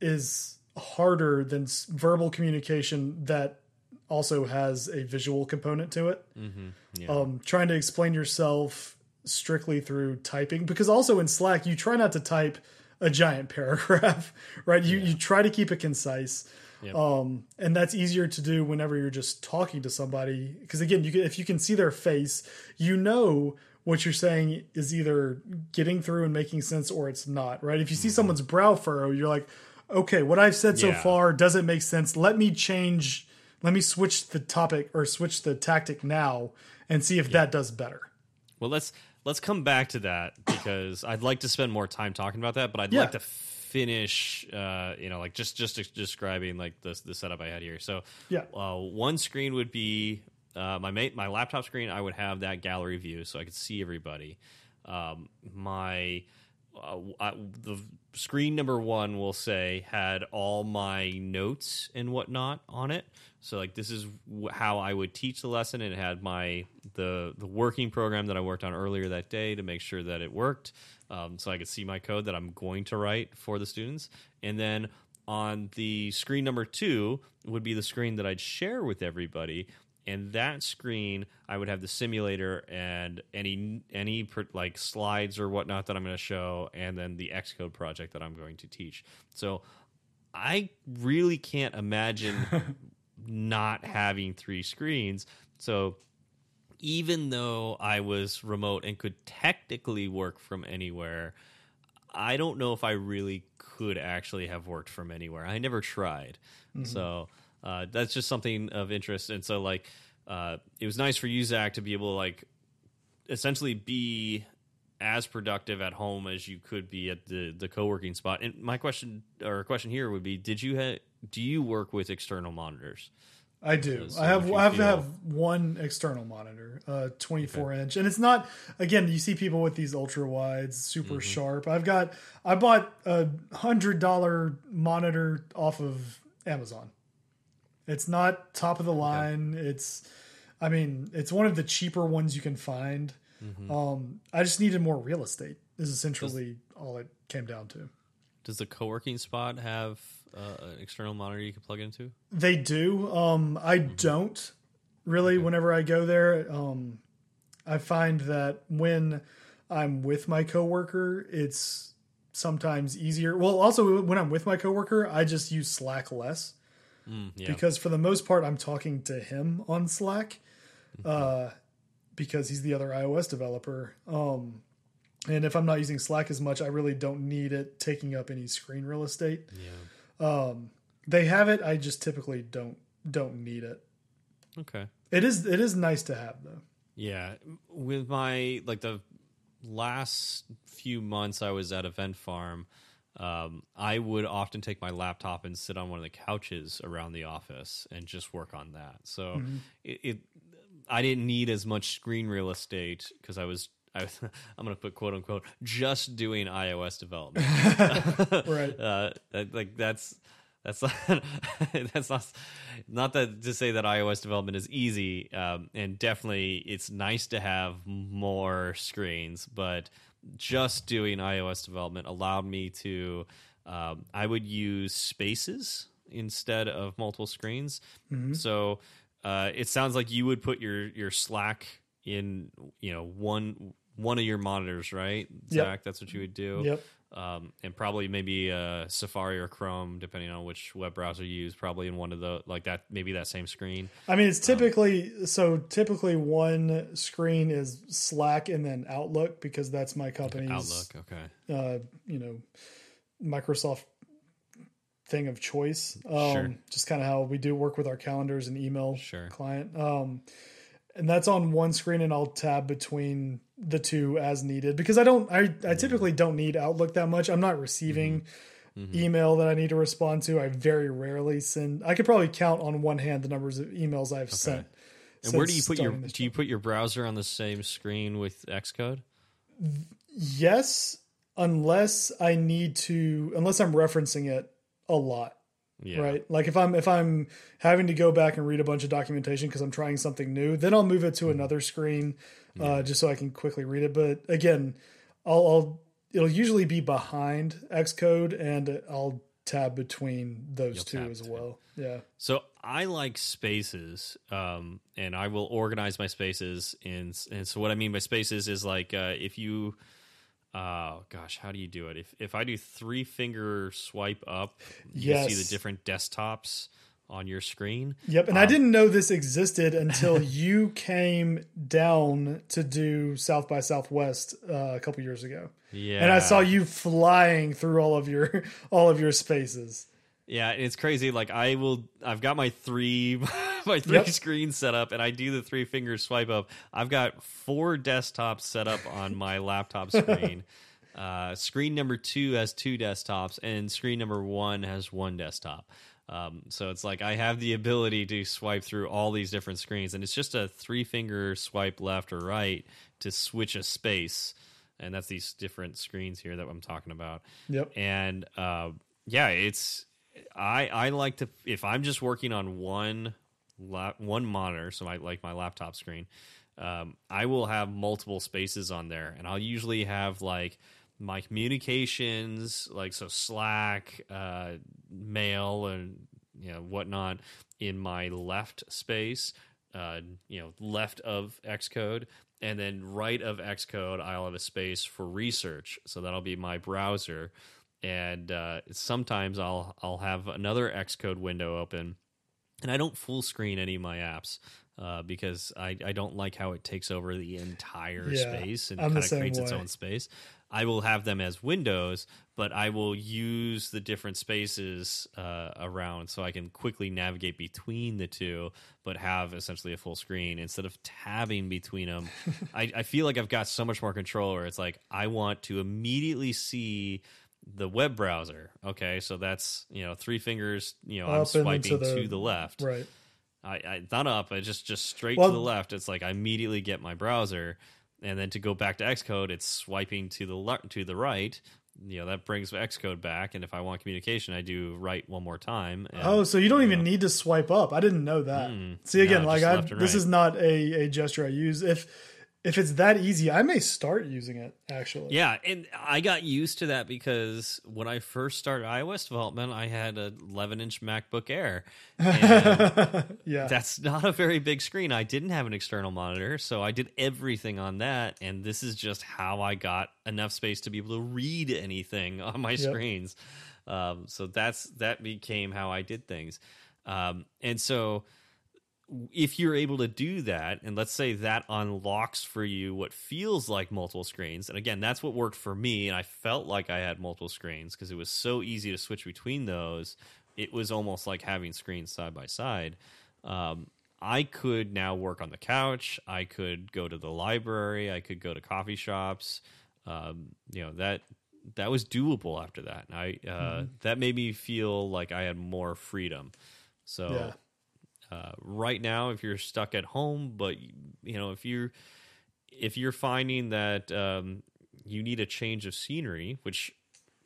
is harder than s- verbal communication that also has a visual component to it. Mm-hmm. Yeah. um, trying to explain yourself strictly through typing because also in slack you try not to type a giant [LAUGHS] paragraph right you, you try to keep it concise Yep. um, and that's easier to do whenever you're just talking to somebody because again you can, if you can see their face you know what you're saying is either getting through and making sense or it's not right if you see someone's brow furrow you're like okay what i've said so Mm-hmm. Yeah. far doesn't make sense let me change let me switch the topic or switch the tactic now and see if that does better Well, let's let's come back to that because I'd like to spend more time talking about that, but I'd Yeah. like to finish, uh, you know, like just just describing like the the setup I had here. So, Yeah. uh, one screen would be uh, my ma- my laptop screen. I would have that gallery view, so I could see everybody. Um, my uh, I, the screen number one will say had all my notes and whatnot on it. So like this is wh- how I would teach the lesson, and it had my the the working program that I worked on earlier that day to make sure that it worked, um, so I could see my code that I'm going to write for the students, and then on the screen number two would be the screen that I'd share with everybody, and that screen I would have the simulator and any any per- like slides or whatnot that I'm going to show, and then the Xcode project that I'm going to teach. So I really can't imagine [LAUGHS] not having three screens. So even though I was remote and could technically work from anywhere, I don't know if I really could actually have worked from anywhere. I never tried. So uh, that's just something of interest. And so, like, uh, it was nice for you, Zach, to be able to, like, essentially be as productive at home as you could be at the the co-working spot. And my question or question here would be did you ha- do you work with external monitors? I do. So I have I have to have one external monitor, uh, 24 inch, and it's not. Again, you see people with these ultra wides, super Mm-hmm. sharp. I've got. I bought a hundred dollar monitor off of Amazon. It's not top of the line. It's, I mean, it's one of the cheaper ones you can find. Mm-hmm. Um, I just needed more real estate. Is essentially all it came down to. Does the co-working spot have uh, an external monitor you can plug into? They do. Um, I don't really. Whenever I go there, um, I find that when I'm with my coworker, it's sometimes easier. Well, also when I'm with my coworker, I just use Slack less Mm, yeah. because for the most part, I'm talking to him on Slack uh, because he's the other iOS developer. Um, and if I'm not using Slack as much, I really don't need it taking up any screen real estate. yeah. Um, they have it. I just typically don't don't need it. Okay. It is it is nice to have though. Yeah, with my like the last few months I was at Event Farm, um, I would often take my laptop and sit on one of the couches around the office and just work on that. So Mm-hmm. it, it, I didn't need as much screen real estate because I was. I was, [LAUGHS] I'm going to put quote unquote just doing iOS development. [LAUGHS] [LAUGHS] Right. Uh, like that's that's not, that's not not that to say that iOS development is easy, um, and definitely it's nice to have more screens, but just doing iOS development allowed me to. Um, I would use spaces instead of multiple screens. So uh, it sounds like you would put your your Slack in you know one one of your monitors, right, Yep. Zach? That's what you would do Yep. um, and probably maybe uh, Safari or Chrome, depending on which web browser you use. Probably in one of the like that, maybe that same screen. I mean, it's typically so typically one screen is Slack and then Outlook because that's my company's Outlook, okay, uh, you know, Microsoft thing of choice. Um, Sure. Just kind of how we do work with our calendars and email Sure. client. Um, and that's on one screen, and I'll tab between the two as needed because I don't. I, I typically don't need Outlook that much. I'm not receiving Mm-hmm. email that I need to respond to. I very rarely send. I could probably count on one hand the numbers of emails I've sent. And where do you put your do you put your browser on the same screen with Xcode? Yes, unless I need to, unless I'm referencing it a lot. Yeah, right like if i'm if i'm having to go back and read a bunch of documentation because i'm trying something new then i'll move it to another screen uh, just so i can quickly read it. But again I'll, I'll it'll usually be behind xcode and i'll tab between those You'll two as well. Yeah. So I like spaces, um, and I will organize my spaces. In, and so what I mean by spaces is like uh, if you, oh gosh, how do you do it? If if I do three finger swipe up, you see the different desktops on your screen. yep and i Um, didn't know this existed until [LAUGHS] you came down to do south by southwest uh, a couple years ago Yeah, and i saw you flying through all of your [LAUGHS] all of your spaces Yeah, and it's crazy. Like I will, I've got my three, [LAUGHS] my three Yep. screens set up, and I do the three finger swipe up. I've got four desktops set up on my laptop screen. uh, screen number two has two desktops, and screen number one has one desktop. Um, so it's like I have the ability to swipe through all these different screens, and it's just a three finger swipe left or right to switch a space, and that's these different screens here that I'm talking about. Yep. And uh, yeah, it's I I like to if I'm just working on one lap, one monitor, so I like my laptop screen. Um, I will have multiple spaces on there, and I'll usually have like my communications, like so Slack, uh, mail, and you know whatnot in my left space. Uh, you know, left of Xcode, and then right of Xcode, I'll have a space for research. So that'll be my browser, and uh, sometimes I'll I'll have another Xcode window open, and I don't full screen any of my apps. Uh, because I, I don't like how it takes over the entire Yeah, space and kind of creates its own space. I will have them as windows, but I will use the different spaces uh, around so I can quickly navigate between the two, but have essentially a full screen instead of tabbing between them. [LAUGHS] I, I feel like I've got so much more control where it's like I want to immediately see the web browser. Okay, so that's you know three fingers. You know I'm swiping to the- to the left. right I, I not up. I just just straight Well- to the left. It's like I immediately get my browser, and then to go back to Xcode, it's swiping to the to the right. You know that brings Xcode back, and if I want communication, I do right one more time. And, Oh, so you don't even need to swipe up. I didn't know that. See again, Mm. no, like I this right. is not a, a gesture I use. If if it's that easy, I may start using it actually. Yeah, and I got used to that because when I first started iOS development, I had a 11 inch MacBook Air. [LAUGHS] Yeah. that's not a very big screen. I didn't have an external monitor, so I did everything on that. And this is just how I got enough space to be able to read anything [LAUGHS] on my screens. Um, so that's that became how I did things. Um, and so if you're able to do that, and let's say that unlocks for you what feels like multiple screens, and again, that's what worked for me, and I felt like I had multiple screens because it was so easy to switch between those. It was almost like having screens side by side. Um, I could now work on the couch. I could go to the library. I could go to coffee shops. Um, you know that that was doable after that. And I uh, Mm-hmm. that made me feel like I had more freedom. So Yeah. Uh, right now, if you're stuck at home, but you know if you're if you're finding that um, you need a change of scenery, which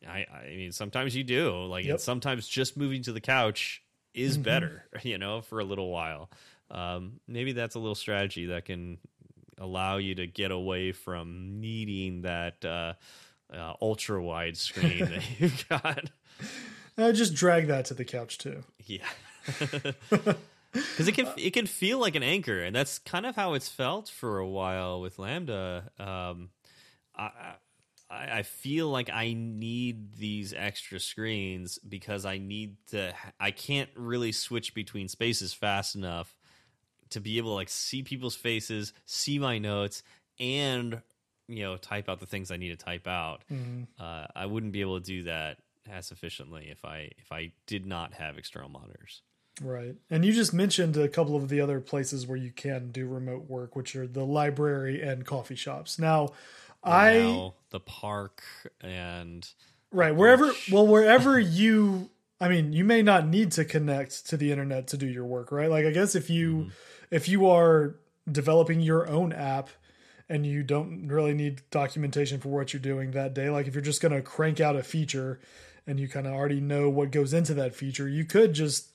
I, I mean sometimes you do, like Yep. sometimes just moving to the couch is Mm-hmm. better, [LAUGHS] you know, for a little while. Um, maybe that's a little strategy that can allow you to get away from needing that uh, uh, ultra wide screen that [LAUGHS] you've got. Uh, just drag that to the couch too. Yeah. [LAUGHS] Because it can [LAUGHS] it can feel like an anchor, and that's kind of how it's felt for a while with Lambda. Um, I I I feel like I need these extra screens because I need to. I can't really switch between spaces fast enough to be able to like see people's faces, see my notes, and you know type out the things I need to type out. Uh, I wouldn't be able to do that as efficiently if I if I did not have external monitors. Right. And you just mentioned a couple of the other places where you can do remote work, which are the library and coffee shops. Now, I now, the park and right wherever well wherever you I mean, you may not need to connect to the internet to do your work, right? Like I guess if you mm-hmm. if you are developing your own app and you don't really need documentation for what you're doing that day, like if you're just going to crank out a feature and you kind of already know what goes into that feature, you could just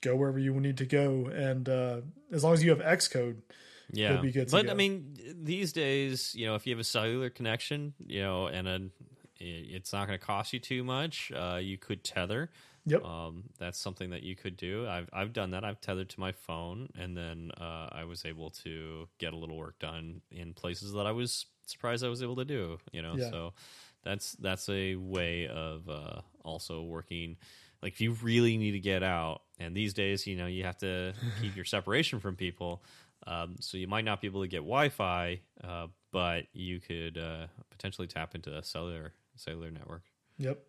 go wherever you need to go and uh as long as you have Xcode, yeah, be good but go. I mean, these days, you know, if you have a cellular connection, you know, and a, it's not going to cost you too much. Uh, you could tether. Yep. Um, that's something that you could do. I've I've done that. I've tethered to my phone, and then uh, I was able to get a little work done in places that I was surprised I was able to do. You know, Yeah. so that's that's a way of uh, also working. Like if you really need to get out, and these days, you know, you have to [LAUGHS] keep your separation from people. Um, so you might not be able to get Wi-Fi, uh, but you could uh, potentially tap into a cellular cellular network. Yep.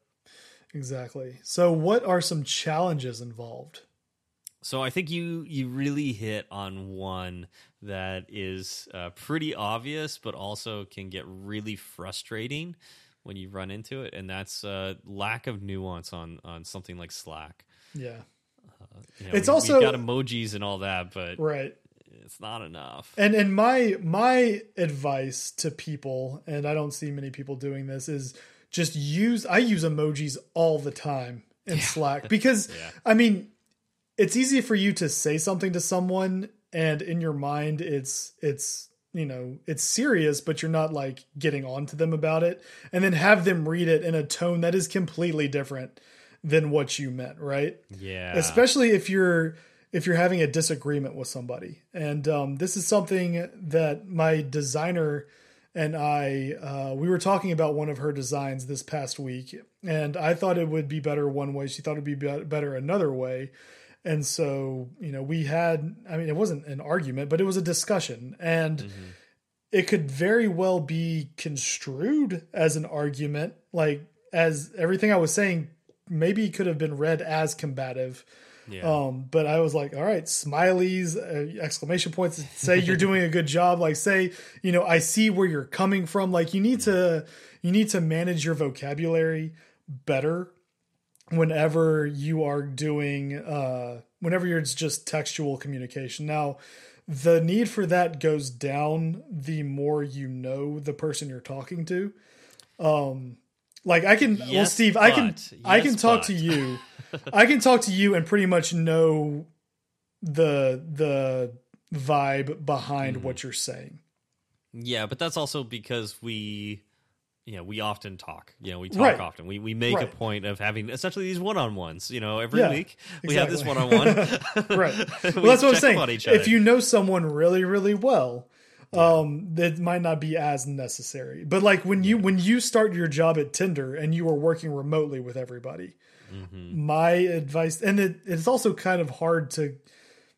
Exactly. So what are some challenges involved? So I think you you really hit on one that is uh, pretty obvious, but also can get really frustrating when you run into it, and that's uh, lack of nuance on on something like Slack. Yeah. You know, It's we- also- we've got emojis and all that, but Right. it's not enough. And and my my advice to people, and I don't see many people doing this, is just use I use emojis all the time in Slack [LAUGHS] because Yeah. I mean it's easy for you to say something to someone and in your mind it's it's you know it's serious but you're not like getting on to them about it and then have them read it in a tone that is completely different than what you meant right? Yeah, especially if you're if you're having a disagreement with somebody. And um, this is something that my designer and i uh, we were talking about one of her designs this past week and i thought it would be better one way. She thought it would be be- better another way. And so you know we had i mean it wasn't an argument but it was a discussion. And it could very well be construed as an argument like as everything i was saying maybe could have been read as combative. Yeah. um but i was like all right smileys uh, exclamation points say you're [LAUGHS] doing a good job. Like say you know i see where you're coming from. Like you need to you need to manage your vocabulary better whenever you are doing uh whenever you're it's just textual communication. Now the need for that goes down the more you know the person you're talking to. Um like i can well Yes, steve i can but. i can talk but. to you [LAUGHS] i can talk to you and pretty much know the the vibe behind Mm-hmm. what you're saying Yeah, but that's also because we, you know, we often talk. You know, we talk Right. often. We we make Right. a point of having essentially these one on ones. You know, every Yeah, week we have this one on one. right [LAUGHS] well that's what i'm saying if you know someone really really well um that might not be as necessary but like when you when you start your job at tinder and you are working remotely with everybody Mm-hmm. my advice and it, it's also kind of hard to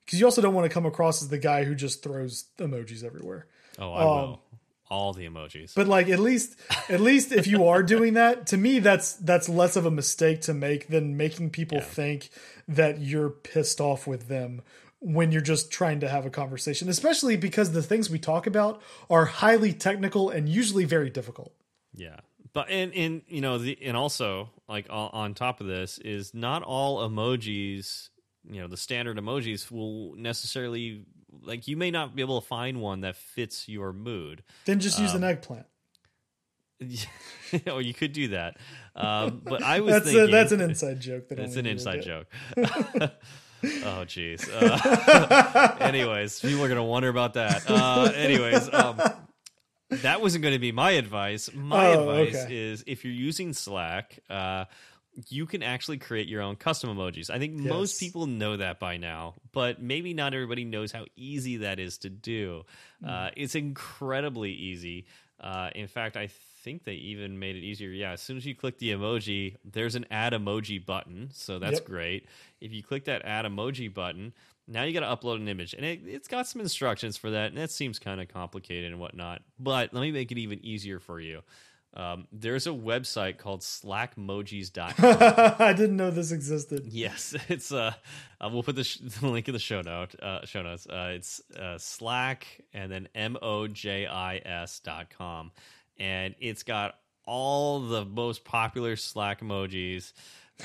because you also don't want to come across as the guy who just throws emojis everywhere oh, I will. All the emojis. Um, but like at least at least if you are doing that to me that's that's less of a mistake to make than making people Yeah. think that you're pissed off with them when you're just trying to have a conversation especially because the things we talk about are highly technical and usually very difficult yeah. but and and you know the and also like on, top of this is not all emojis you know the standard emojis will necessarily like you may not be able to find one that fits your mood Then just use Um, an eggplant. [LAUGHS] or you could do that um, but i was That's a, that's an inside joke. That it's only an inside joke [LAUGHS] [LAUGHS] oh jeez. Uh, [LAUGHS] anyways people are gonna wonder about that. Uh, anyways um, that wasn't going to be my advice. My Oh, advice okay. is if you're using slack uh, you can actually create your own custom emojis. I think most people know that by now but maybe not everybody knows how easy that is to do. Uh, Hmm. it's incredibly easy. Uh, in fact i think they even made it easier yeah as soon as you click the emoji there's an add emoji button so that's Yep. great if you click that add emoji button now you got to upload an image and it, it's got some instructions for that and that seems kind of complicated and whatnot but let me make it even easier for you um, there's a website called slackmojis.com. [LAUGHS] I didn't know this existed. yes [LAUGHS] it's uh, uh we'll put the, sh- [LAUGHS] the link in the show note uh show notes uh it's uh slack and then m-o-j-i-s dot com and it's got all the most popular slack emojis.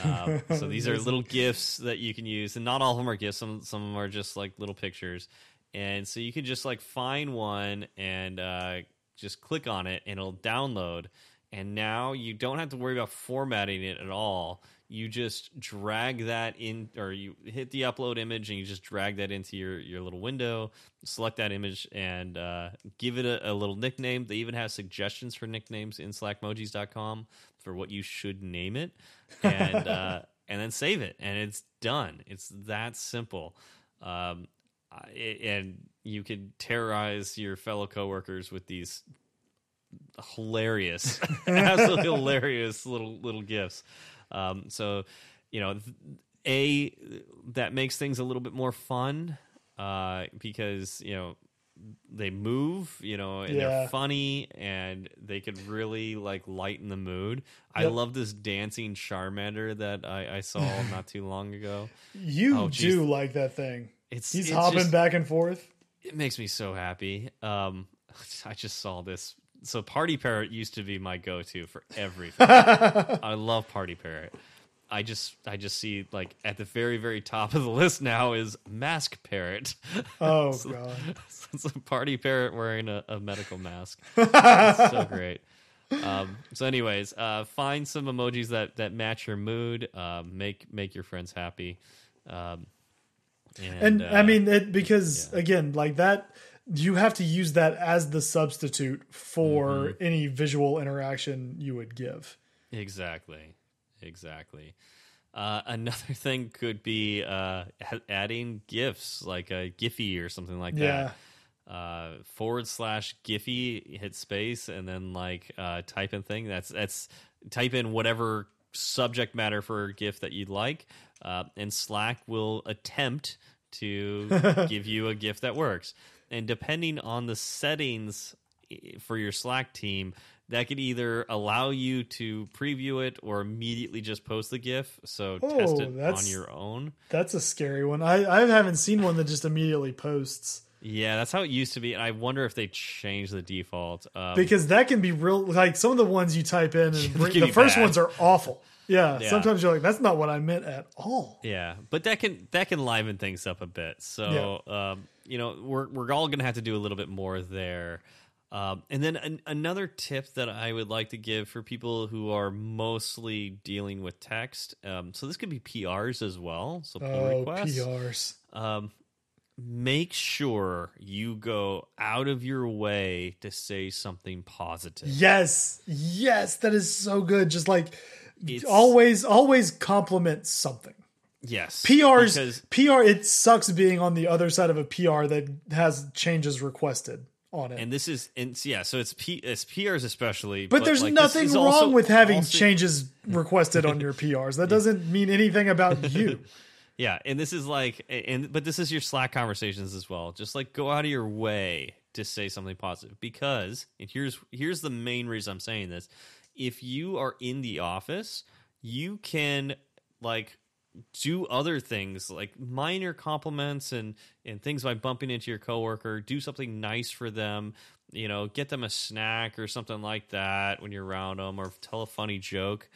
Um, so [LAUGHS] these are little gifts that you can use and not all of them are gifts. some some of them are just like little pictures. And so you can just like find one and uh just click on it and it'll download. And now you don't have to worry about formatting it at all you just drag that in or you hit the upload image and you just drag that into your, your little window select that image and uh, give it a, a little nickname. They even have suggestions for nicknames in slackmojis.com for what you should name it. And [LAUGHS] uh, and then save it and it's done. It's that simple. Um, I- and you can terrorize your fellow coworkers with these hilarious, [LAUGHS] absolutely hilarious little little gifts. Um, so, you know, a that makes things a little bit more fun uh, because you know they move, you know, and Yeah. they're funny and they could really like lighten the mood. I love this dancing Charmander that I, I saw [LAUGHS] not too long ago. You Oh, do like that thing. It's He's it's hopping just- back and forth. it makes me so happy. Um, [LAUGHS] I just saw this. So Party Parrot used to be my go-to for everything. [LAUGHS] I love Party Parrot. I just I just see like at the very very top of the list now is Mask Parrot. Oh [LAUGHS] god. [LAUGHS] it's a Party Parrot wearing a, a medical mask. it's so great. Um, so, anyways, uh, find some emojis that that match your mood. Uh, make make your friends happy. Um, And uh, I mean it because yeah. again, like that you have to use that as the substitute for Mm-hmm. any visual interaction you would give. Exactly. Exactly. Uh, another [LAUGHS] thing could be uh, adding GIFs, like a Giphy or something like Yeah. that. Uh, forward slash Giphy, hit space, and then like uh, type in thing. That's that's type in whatever subject matter for a GIF that you'd like, uh, and Slack will attempt to [LAUGHS] give you a GIF that works. And depending on the settings for your Slack team, that could either allow you to preview it or immediately just post the GIF. So test Oh, it on your own. That's a scary one. I, I haven't seen one that just immediately posts. Yeah, that's how it used to be, and I wonder if they changed the default. Um, because that can be real like some of the ones you type in and [LAUGHS] bring, the first bad. ones are awful yeah, Yeah. sometimes you're like that's not what i meant at all Yeah, but that can that can liven things up a bit. So um, you know, we're we're all going to have to do a little bit more there. Um, and then an, another tip that I would like to give for people who are mostly dealing with text. Um, so this could be PRs as well. So pull oh requests. prs Um, make sure you go out of your way to say something positive. yes yes that is so good just like It's- always always compliment something Yes, prs because pr it sucks being on the other side of a pr that has changes requested on it and this is and yeah, so it's P, it's PRs especially. but, there's like, nothing wrong also- with having also- changes [LAUGHS] requested on your prs that doesn't mean anything about you [LAUGHS] Yeah, and this is like, and but this is your Slack conversations as well. Just like go out of your way to say something positive because, and here's here's the main reason I'm saying this: if you are in the office, you can like do other things like minor compliments and and things by bumping into your coworker. Do something nice for them. You know, get them a snack or something like that when you're around them, or tell a funny joke.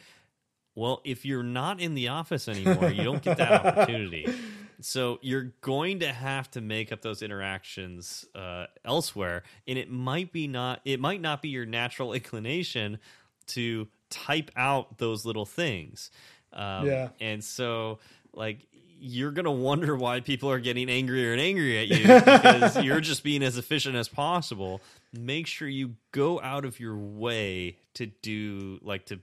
Well, if you're not in the office anymore, you don't get that opportunity. So you're going to have to make up those interactions uh, elsewhere, and it might be not. It might not be your natural [LAUGHS] inclination to type out those little things. Um, Yeah. and so like you're gonna wonder why people are getting angrier and angrier at you [LAUGHS] because you're just being as efficient as possible. Make sure you go out of your way to do like to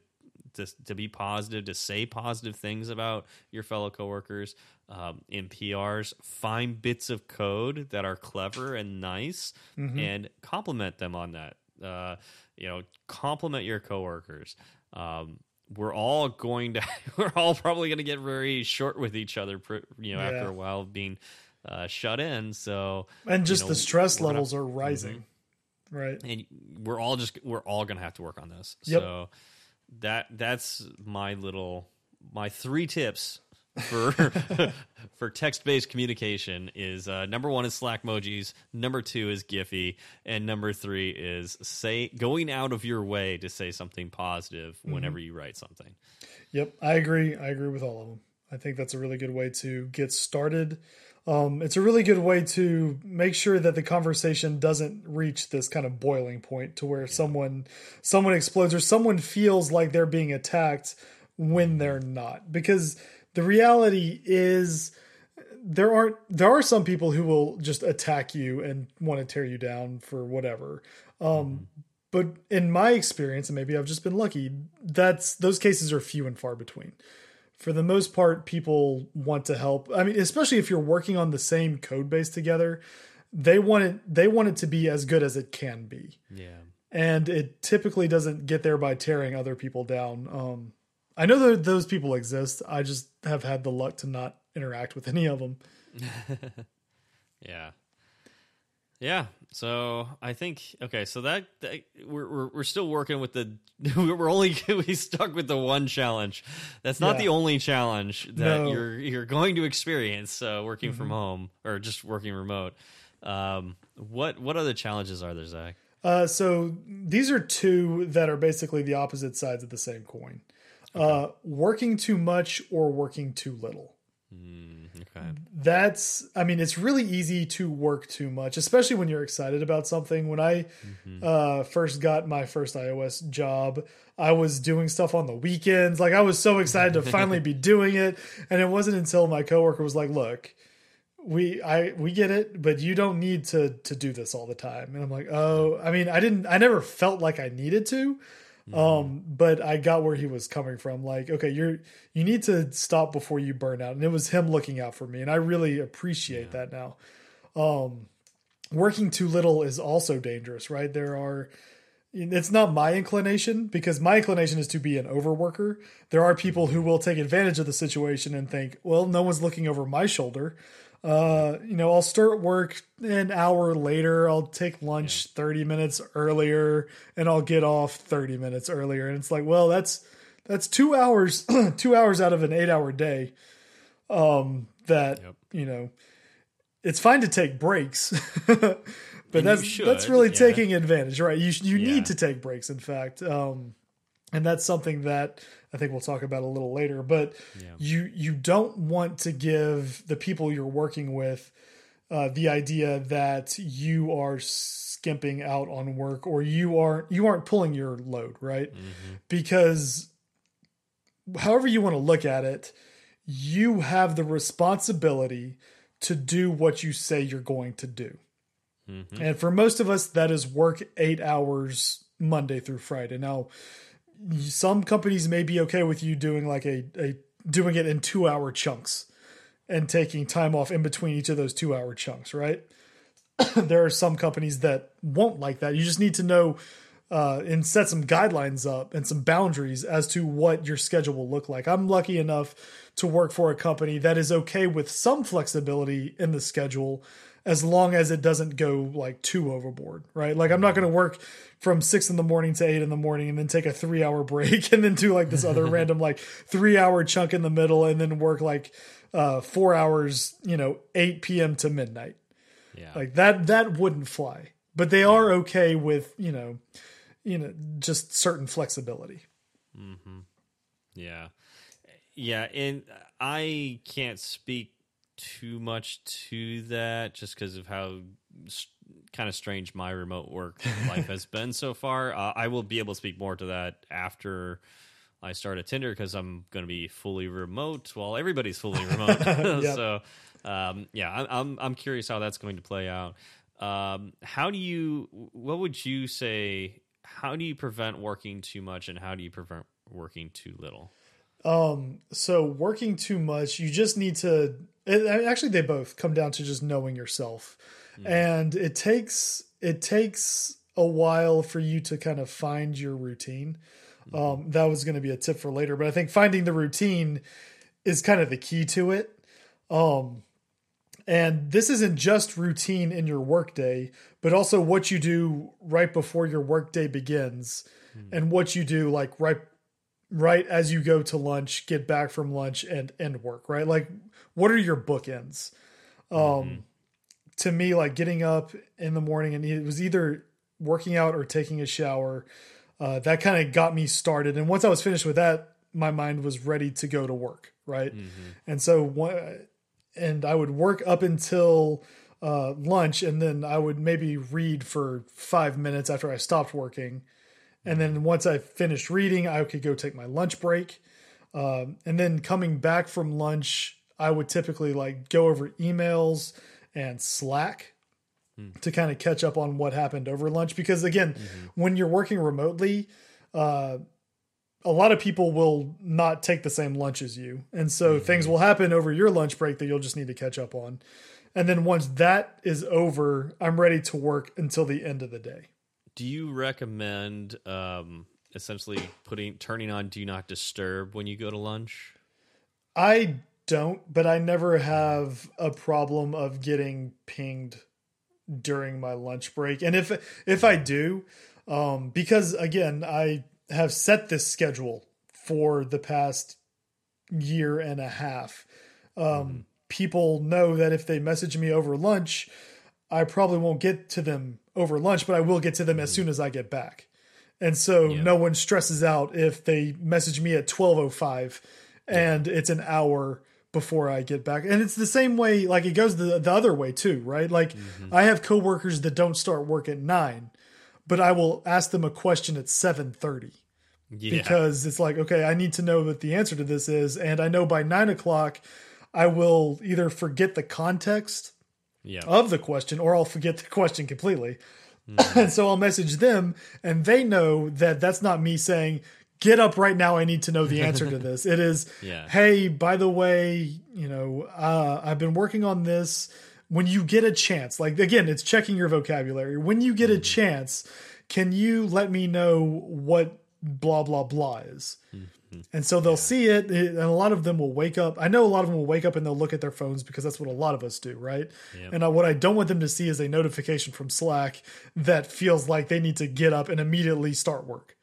to, to be positive, to say positive things about your fellow coworkers. Um, in PRs, find bits of code that are clever and nice, and compliment them on that. Uh, you know, compliment your coworkers. Um, we're all going to, [LAUGHS] we're all probably going to get very short with each other. You know, Yeah. after a while of being uh, shut in. So and just you know, the stress not- levels are rising, right? and we're all just we're all gonna have to work on this. Yep. So that that's my little my three tips for [LAUGHS] for text based communication is uh, number one is Slack emojis, number two is Giphy, and number three is say going out of your way to say something positive Mm-hmm. whenever you write something. Yep, I agree. I agree with all of them. I think that's a really good way to get started. Um, it's a really good way to make sure that the conversation doesn't reach this kind of boiling point to where someone someone explodes or someone feels like they're being attacked when they're not. Because the reality is there aren't there are some people who will just attack you and want to tear you down for whatever. Um, but in my experience, and maybe I've just been lucky, that's those cases are few and far between. For the most part, people want to help. I mean, especially if you're working on the same code base together, they want it they want it to be as good as it can be. Yeah. And it typically doesn't get there by tearing other people down. Um, I know that those people exist. I just have had the luck to not interact with any of them. [LAUGHS] Yeah. Yeah. So I think okay. So that, that we're, we're we're still working with the [LAUGHS] we're only [LAUGHS] we stuck with the one challenge. That's not Yeah. the only challenge that No. Mm-hmm. you're you're going to experience uh, working from home or just working remote. Um, what what other challenges are there, Zach? Uh, so these are two that are basically the opposite sides of the same coin. Uh, working too much or working too little. Okay. That's, I mean, it's really easy to work too much, especially when you're excited about something. When I uh, first got my first iOS job, I was doing stuff on the weekends. Like I was so excited to finally [LAUGHS] be doing it, and it wasn't until my coworker was like, "Look, we I we get it, but you don't need to to do this all the time." And I'm like, "Oh, I mean, I didn't. I never felt like I needed to." Um but i got where he was coming from. Like okay you're you need to stop before you burn out. And it was him looking out for me and i really appreciate that now. Um working too little is also dangerous right? There are it's not my inclination because my inclination is to be an overworker. There are people who will take advantage of the situation and think well no one's looking over my shoulder uh you know i'll start work an hour later i'll take lunch 30 minutes earlier and i'll get off 30 minutes earlier and it's like well that's that's two hours [CLEARS THROAT] two hours out of an eight hour day um that Yep. you know it's fine to take breaks [LAUGHS] but you that's should, that's really yeah. taking advantage right you you Yeah. need to take breaks in fact um and that's something that I think we'll talk about a little later. But Yeah. you you don't want to give the people you're working with uh, the idea that you are skimping out on work or you aren't you aren't pulling your load, right? Because however you want to look at it, you have the responsibility to do what you say you're going to do. And for most of us, that is work eight hours Monday through Friday. Now, some companies may be okay with you doing like a, a doing it in two hour chunks and taking time off in between each of those two hour chunks, right? [COUGHS] there are some companies that won't like that. You just need to know uh, and set some guidelines up and some boundaries as to what your schedule will look like. I'm lucky enough to work for a company that is okay with some flexibility in the schedule as long as it doesn't go like too overboard, right? Like I'm not going to work from six in the morning to eight in the morning and then take a three hour [LAUGHS] break and then do like this other [LAUGHS] random like three hour chunk in the middle and then work like uh, four hours, you know, 8 p.m. to midnight. Yeah. Like that, that wouldn't fly, but they are okay with, you know, you know, just certain flexibility. Mm -hmm. Yeah. Yeah. And I can't speak too much to that just because of how kind of strange my remote work [LAUGHS] life has been so far. Uh, I will be able to speak more to that after I start at Tinder because I'm going to be fully remote while everybody's fully [LAUGHS] remote. [LAUGHS] Yep. so, um, yeah, I'm, I'm I'm curious how that's going to play out. Um, how do you? What would you say? How do you prevent working too much, and how do you prevent working too little? Um, so working too much, you just need to. It, actually, they both come down to just knowing yourself, and it takes it takes a while for you to kind of find your routine. Um, that was going to be a tip for later, but I think finding the routine is kind of the key to it. Um, and this isn't just routine in your workday, but also what you do right before your workday begins, and what you do like right right as you go to lunch, get back from lunch, and end work. Right, like what are your bookends? Um, to me, like getting up in the morning and it was either working out or taking a shower. Uh, that kind of got me started, and once I was finished with that, my mind was ready to go to work. Right, and so and I would work up until uh, lunch, and then I would maybe read for five minutes after I stopped working. And then once I finished reading, I could go take my lunch break. Um, and then coming back from lunch, I would typically like go over emails and Slack to kind of catch up on what happened over lunch. Because again, when you're working remotely, uh, a lot of people will not take the same lunch as you. And so things will happen over your lunch break that you'll just need to catch up on. And then once that is over, I'm ready to work until the end of the day. Do you recommend um, essentially putting turning on do not disturb when you go to lunch? I don't, but I never have a problem of getting pinged during my lunch break. And if if I do, um, because again, I have set this schedule for the past year and a half. Um, People know that if they message me over lunch, I probably won't get to them over lunch, but I will get to them as mm. soon as I get back. And so Yeah. no one stresses out if they message me at 1205 and it's an hour before I get back. And it's the same way, like it goes the, the other way too, right? Like mm-hmm. I have coworkers that don't start work at nine, but I will ask them a question at 730 Yeah. because it's like, okay, I need to know what the answer to this is. And I know by nine o'clock, I will either forget the context yeah. of the question or I'll forget the question completely. Mm-hmm. and [LAUGHS] so I'll message them and they know that that's not me saying, get up right now. I need to know the answer to this. It is, [LAUGHS] Yeah. hey, by the way, you know, uh, I've been working on this. When you get a chance, like again, it's checking your vocabulary. When you get a mm-hmm. chance, can you let me know what blah, blah, blah is? Hmm. Mm-hmm. And so they'll see it, and a lot of them will wake up. I know a lot of them will wake up and they'll look at their phones because that's what a lot of us do, right? Yep. And uh, what I don't want them to see is a notification from Slack that feels like they need to get up and immediately start work.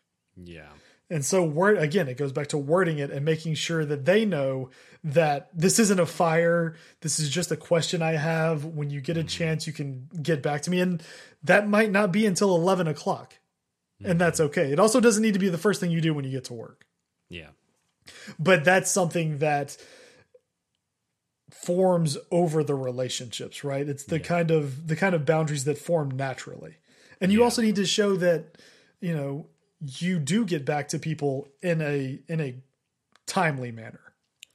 yeah. And so, word again, it goes back to wording it and making sure that they know that this isn't a fire. This is just a question I have. When you get a mm-hmm. chance, you can get back to me, and that might not be until eleven o'clock, and that's mm-hmm. okay. It also doesn't need to be the first thing you do when you get to work Yeah. but that's something that forms over the relationships right it's the kind of the kind of boundaries that form naturally and you Yeah. also need to show that you know you do get back to people in a in a timely manner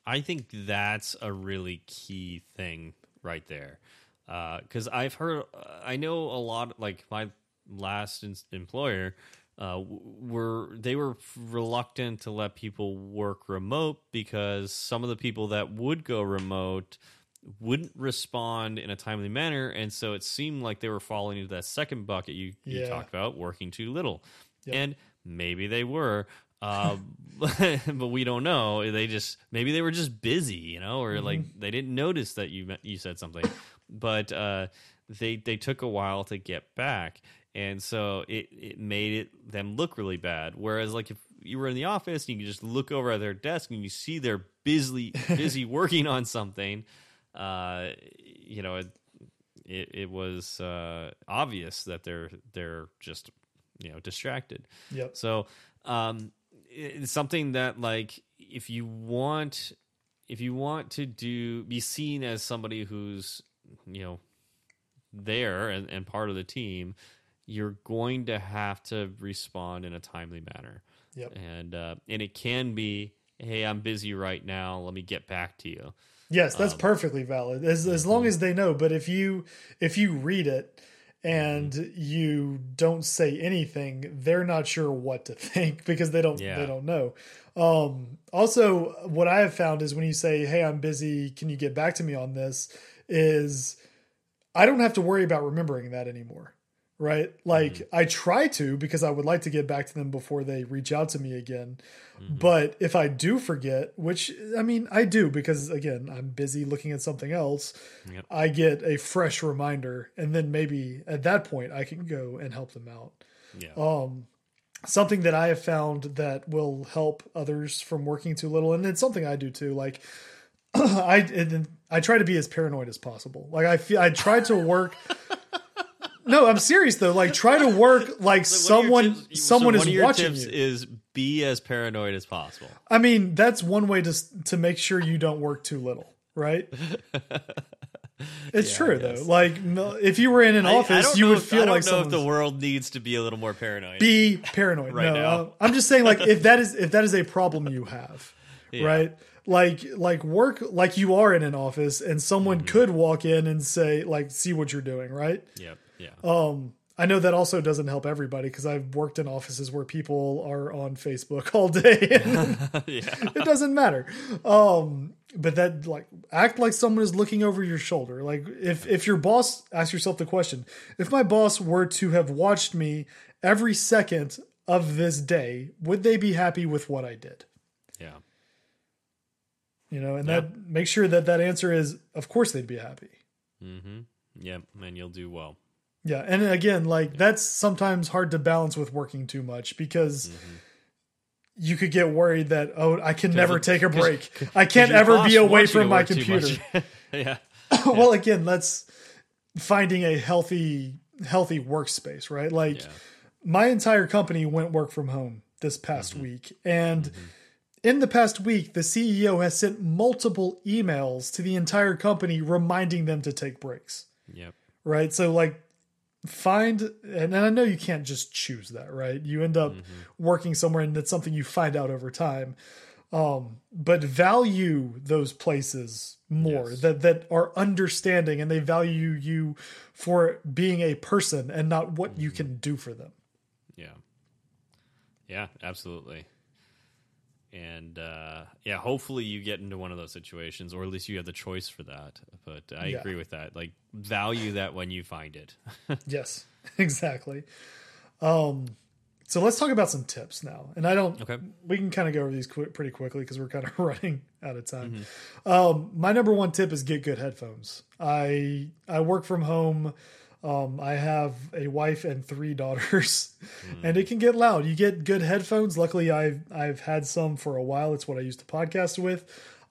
I think that's a really key thing right there. Uh, because I've heard, I know a lot, like my last in- employer, uh, were they were reluctant to let people work remote because some of the people that would go remote wouldn't respond in a timely manner, and so it seemed like they were falling into that second bucket you, you Yeah. talked about, working too little, Yep. and maybe they were. Uh, [LAUGHS] but we don't know. They just maybe they were just busy, you know, or like they didn't notice that you you said something. But uh, they they took a while to get back, and so it it made it them look really bad. Whereas like if you were in the office and you could just look over at their desk and you see they're busy [LAUGHS] busy working on something, uh, you know, it it, it was uh, obvious that they're they're just you know distracted. Yep. So um, it's something that like if you want if you want to do be seen as somebody who's you know there and, and part of the team, you're going to have to respond in a timely manner. Yep. And uh, and it can be, hey, I'm busy right now. Let me get back to you. Yes, Um, that's perfectly valid. As as mm-hmm. long as they know. But if you if you read it and Mm-hmm. you don't say anything, they're not sure what to [LAUGHS] think because they don't Yeah. they don't know. Um, also, what I have found is when you say, "Hey, I'm busy. Can you get back to me on this?" Is I don't have to worry about remembering that anymore. Right? Like Mm-hmm. I try to because I would like to get back to them before they reach out to me again. Mm-hmm. But if I do forget, which I mean, I do because again, I'm busy looking at something else, Yep. I get a fresh reminder. And then maybe at that point, I can go and help them out. Yeah. Um, something that I have found that will help others from working too little, and it's something I do too. Like, [CLEARS THROAT] I and I try to be as paranoid as possible. Like, I feel I try to work. [LAUGHS] no, I'm serious though. Like, try to work [LAUGHS] like So one of your someone tips- someone so is watching you. is be as paranoid as possible. I mean, that's one way to to make sure you don't work too little, right? [LAUGHS] It's Yeah, true though. Like, if you were in an I- I office, don't you would if- feel I don't like know if the world needs to be a little more paranoid. be paranoid. Right no, now. I'm just saying, like, if that is if that is a problem you [LAUGHS] have, Yeah. right? Like, like work like you are in an office, and someone Mm-hmm. could walk in and say, like, see what you're doing, right? Yep. Yeah. Um, I know that also doesn't help everybody because I've worked in offices where people are on Facebook [LAUGHS] all day. [LAUGHS] yeah. it doesn't matter. Um, but that like act like someone is looking over your shoulder. Like if if your boss ask yourself the question, if my boss were to have watched me every second of this day, would they be happy with what I did? Yeah. You know, and Yeah. that make sure that that answer is of course they'd be happy. Mm-hmm. Yep. And you'll do well. Yeah, and again, like that's sometimes hard to balance with working too much because Mm-hmm. you could get worried that oh, I can never take a [LAUGHS] break. I can't ever be away wants you to from my computer. [LAUGHS] yeah. [LAUGHS] well, again, that's finding a healthy healthy workspace, right? Like Yeah. my entire company went work from home this past Mm-hmm. week and in the past week the CEO has sent multiple emails to the entire company reminding them to take breaks. Yep. right? So like find and I know you can't just choose that, right? You end up working somewhere and it's something you find out over time. Um, but value those places more Yes. that that are understanding and they value you for being a person and not what you can do for them. Yeah. Yeah, absolutely. And uh, yeah, hopefully you get into one of those situations, or at least you have the choice for that. But I Yeah. agree with that. Like, value that when you find it. [LAUGHS] Yes, [LAUGHS] exactly. Um, so let's talk about some tips now. And I don't. Okay. We can kind of go over these quick, pretty quickly because we're kind of [LAUGHS] running out of time. Mm-hmm. Um, my number one tip is get good headphones. I I work from home. Um, I have a wife and three [LAUGHS] daughters, Mm. and it can get loud. You get good headphones. Luckily, I've I've had some for a while. It's what I used to podcast with.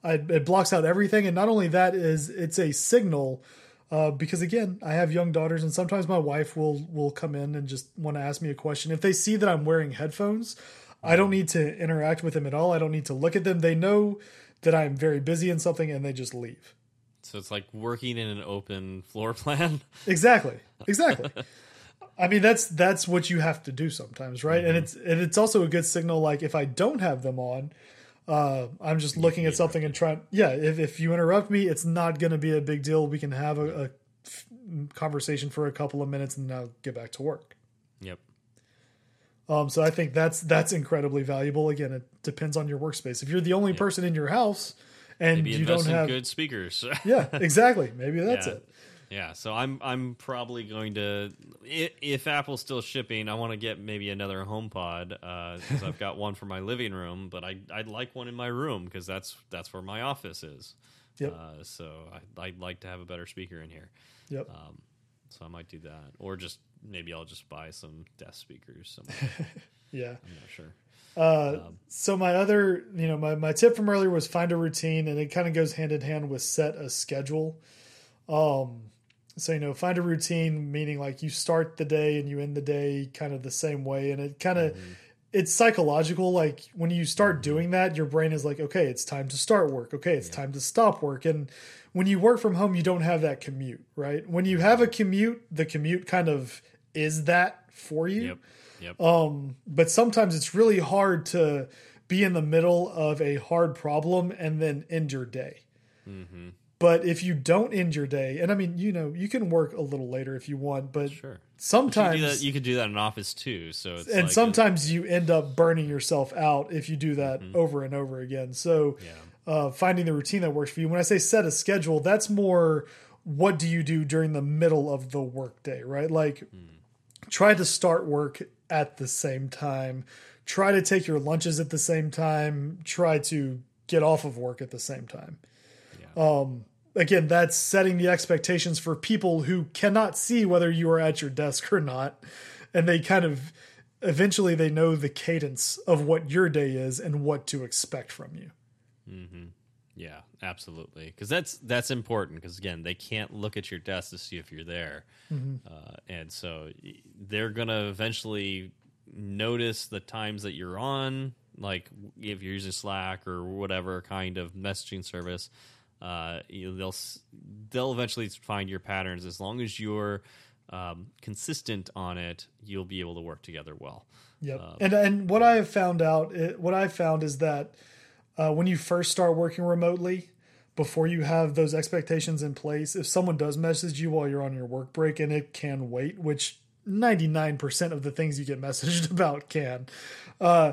I, it blocks out everything, and not only that is it's a signal uh, because again, I have young daughters, and sometimes my wife will will come in and just want to ask me a question. If they see that I'm wearing headphones, I don't need to interact with them at all. I don't need to look at them. They know that I'm very busy in something, and they just leave. So it's like working in an open floor [LAUGHS] plan. Exactly, exactly. I mean, that's that's what you have to do sometimes, right? And it's and it's also a good signal. Like if I don't have them on, uh, I'm just looking at something and trying. Yeah, if if you interrupt me, it's not going to be a big deal. We can have a conversation for a couple of minutes, and then I'll get back to work. yep. Um, so I think that's that's incredibly valuable. Again, it depends on your workspace. If you're the only person in your house and Maybe you don't in have, good speakers. [LAUGHS] yeah, exactly. Maybe that's yeah. it. Yeah, so I'm I'm probably going to if Apple's still shipping, I want to get maybe another HomePod because I've got one for my living room, but I I'd like one in my room because that's that's where my office is. Yep. Uh, so I, I'd like to have a better speaker in here. Yep. Um, So I might do that, or just maybe I'll just buy some desk speakers. Somewhere. [LAUGHS] Yeah. I'm not sure. Uh, so my other, you know, my, my tip from earlier was find a routine, and it kind of goes hand in hand with set a schedule. Um, so you know, find a routine, meaning like you start the day and you end the day kind of the same way, and it kind of it's psychological. Like when you start doing that, your brain is like, okay, it's time to start work. Okay, it's time to stop work, and when you work from home, you don't have that commute, right? When you have a commute, the commute kind of is that for you. Yep. Yep. Um, but sometimes it's really hard to be in the middle of a hard problem and then end your day. mm-hmm. But if you don't end your day, and I mean, you know, you can work a little later if you want, but Sure. Sometimes that, you could do that in office too. So it's and like sometimes you end up burning yourself out if you do that over and over again. So yeah. uh, finding the routine that works for you. When I say set a schedule, that's more what do you do during the middle of the workday, right? Like try to start work at the same time, try to take your lunches at the same time, try to get off of work at the same time. Um, again, that's setting the expectations for people who cannot see whether you are at your desk or not. And they kind of eventually they know the cadence of what your day is and what to expect from you. Yeah, absolutely. Because that's that's important. Because again, they can't look at your desk to see if you're there, uh, and so they're gonna eventually notice the times that you're on. Like if you're using Slack or whatever kind of messaging service, uh, you- they'll they'll eventually find your patterns. As long as you're um, consistent on it, you'll be able to work together well. Yep. and and what I have found out, what I found is that uh, when you first start working remotely, before you have those expectations in place, if someone does message you while you're on your work break and it can wait, which 99% of the things you get [LAUGHS] messaged about can, uh,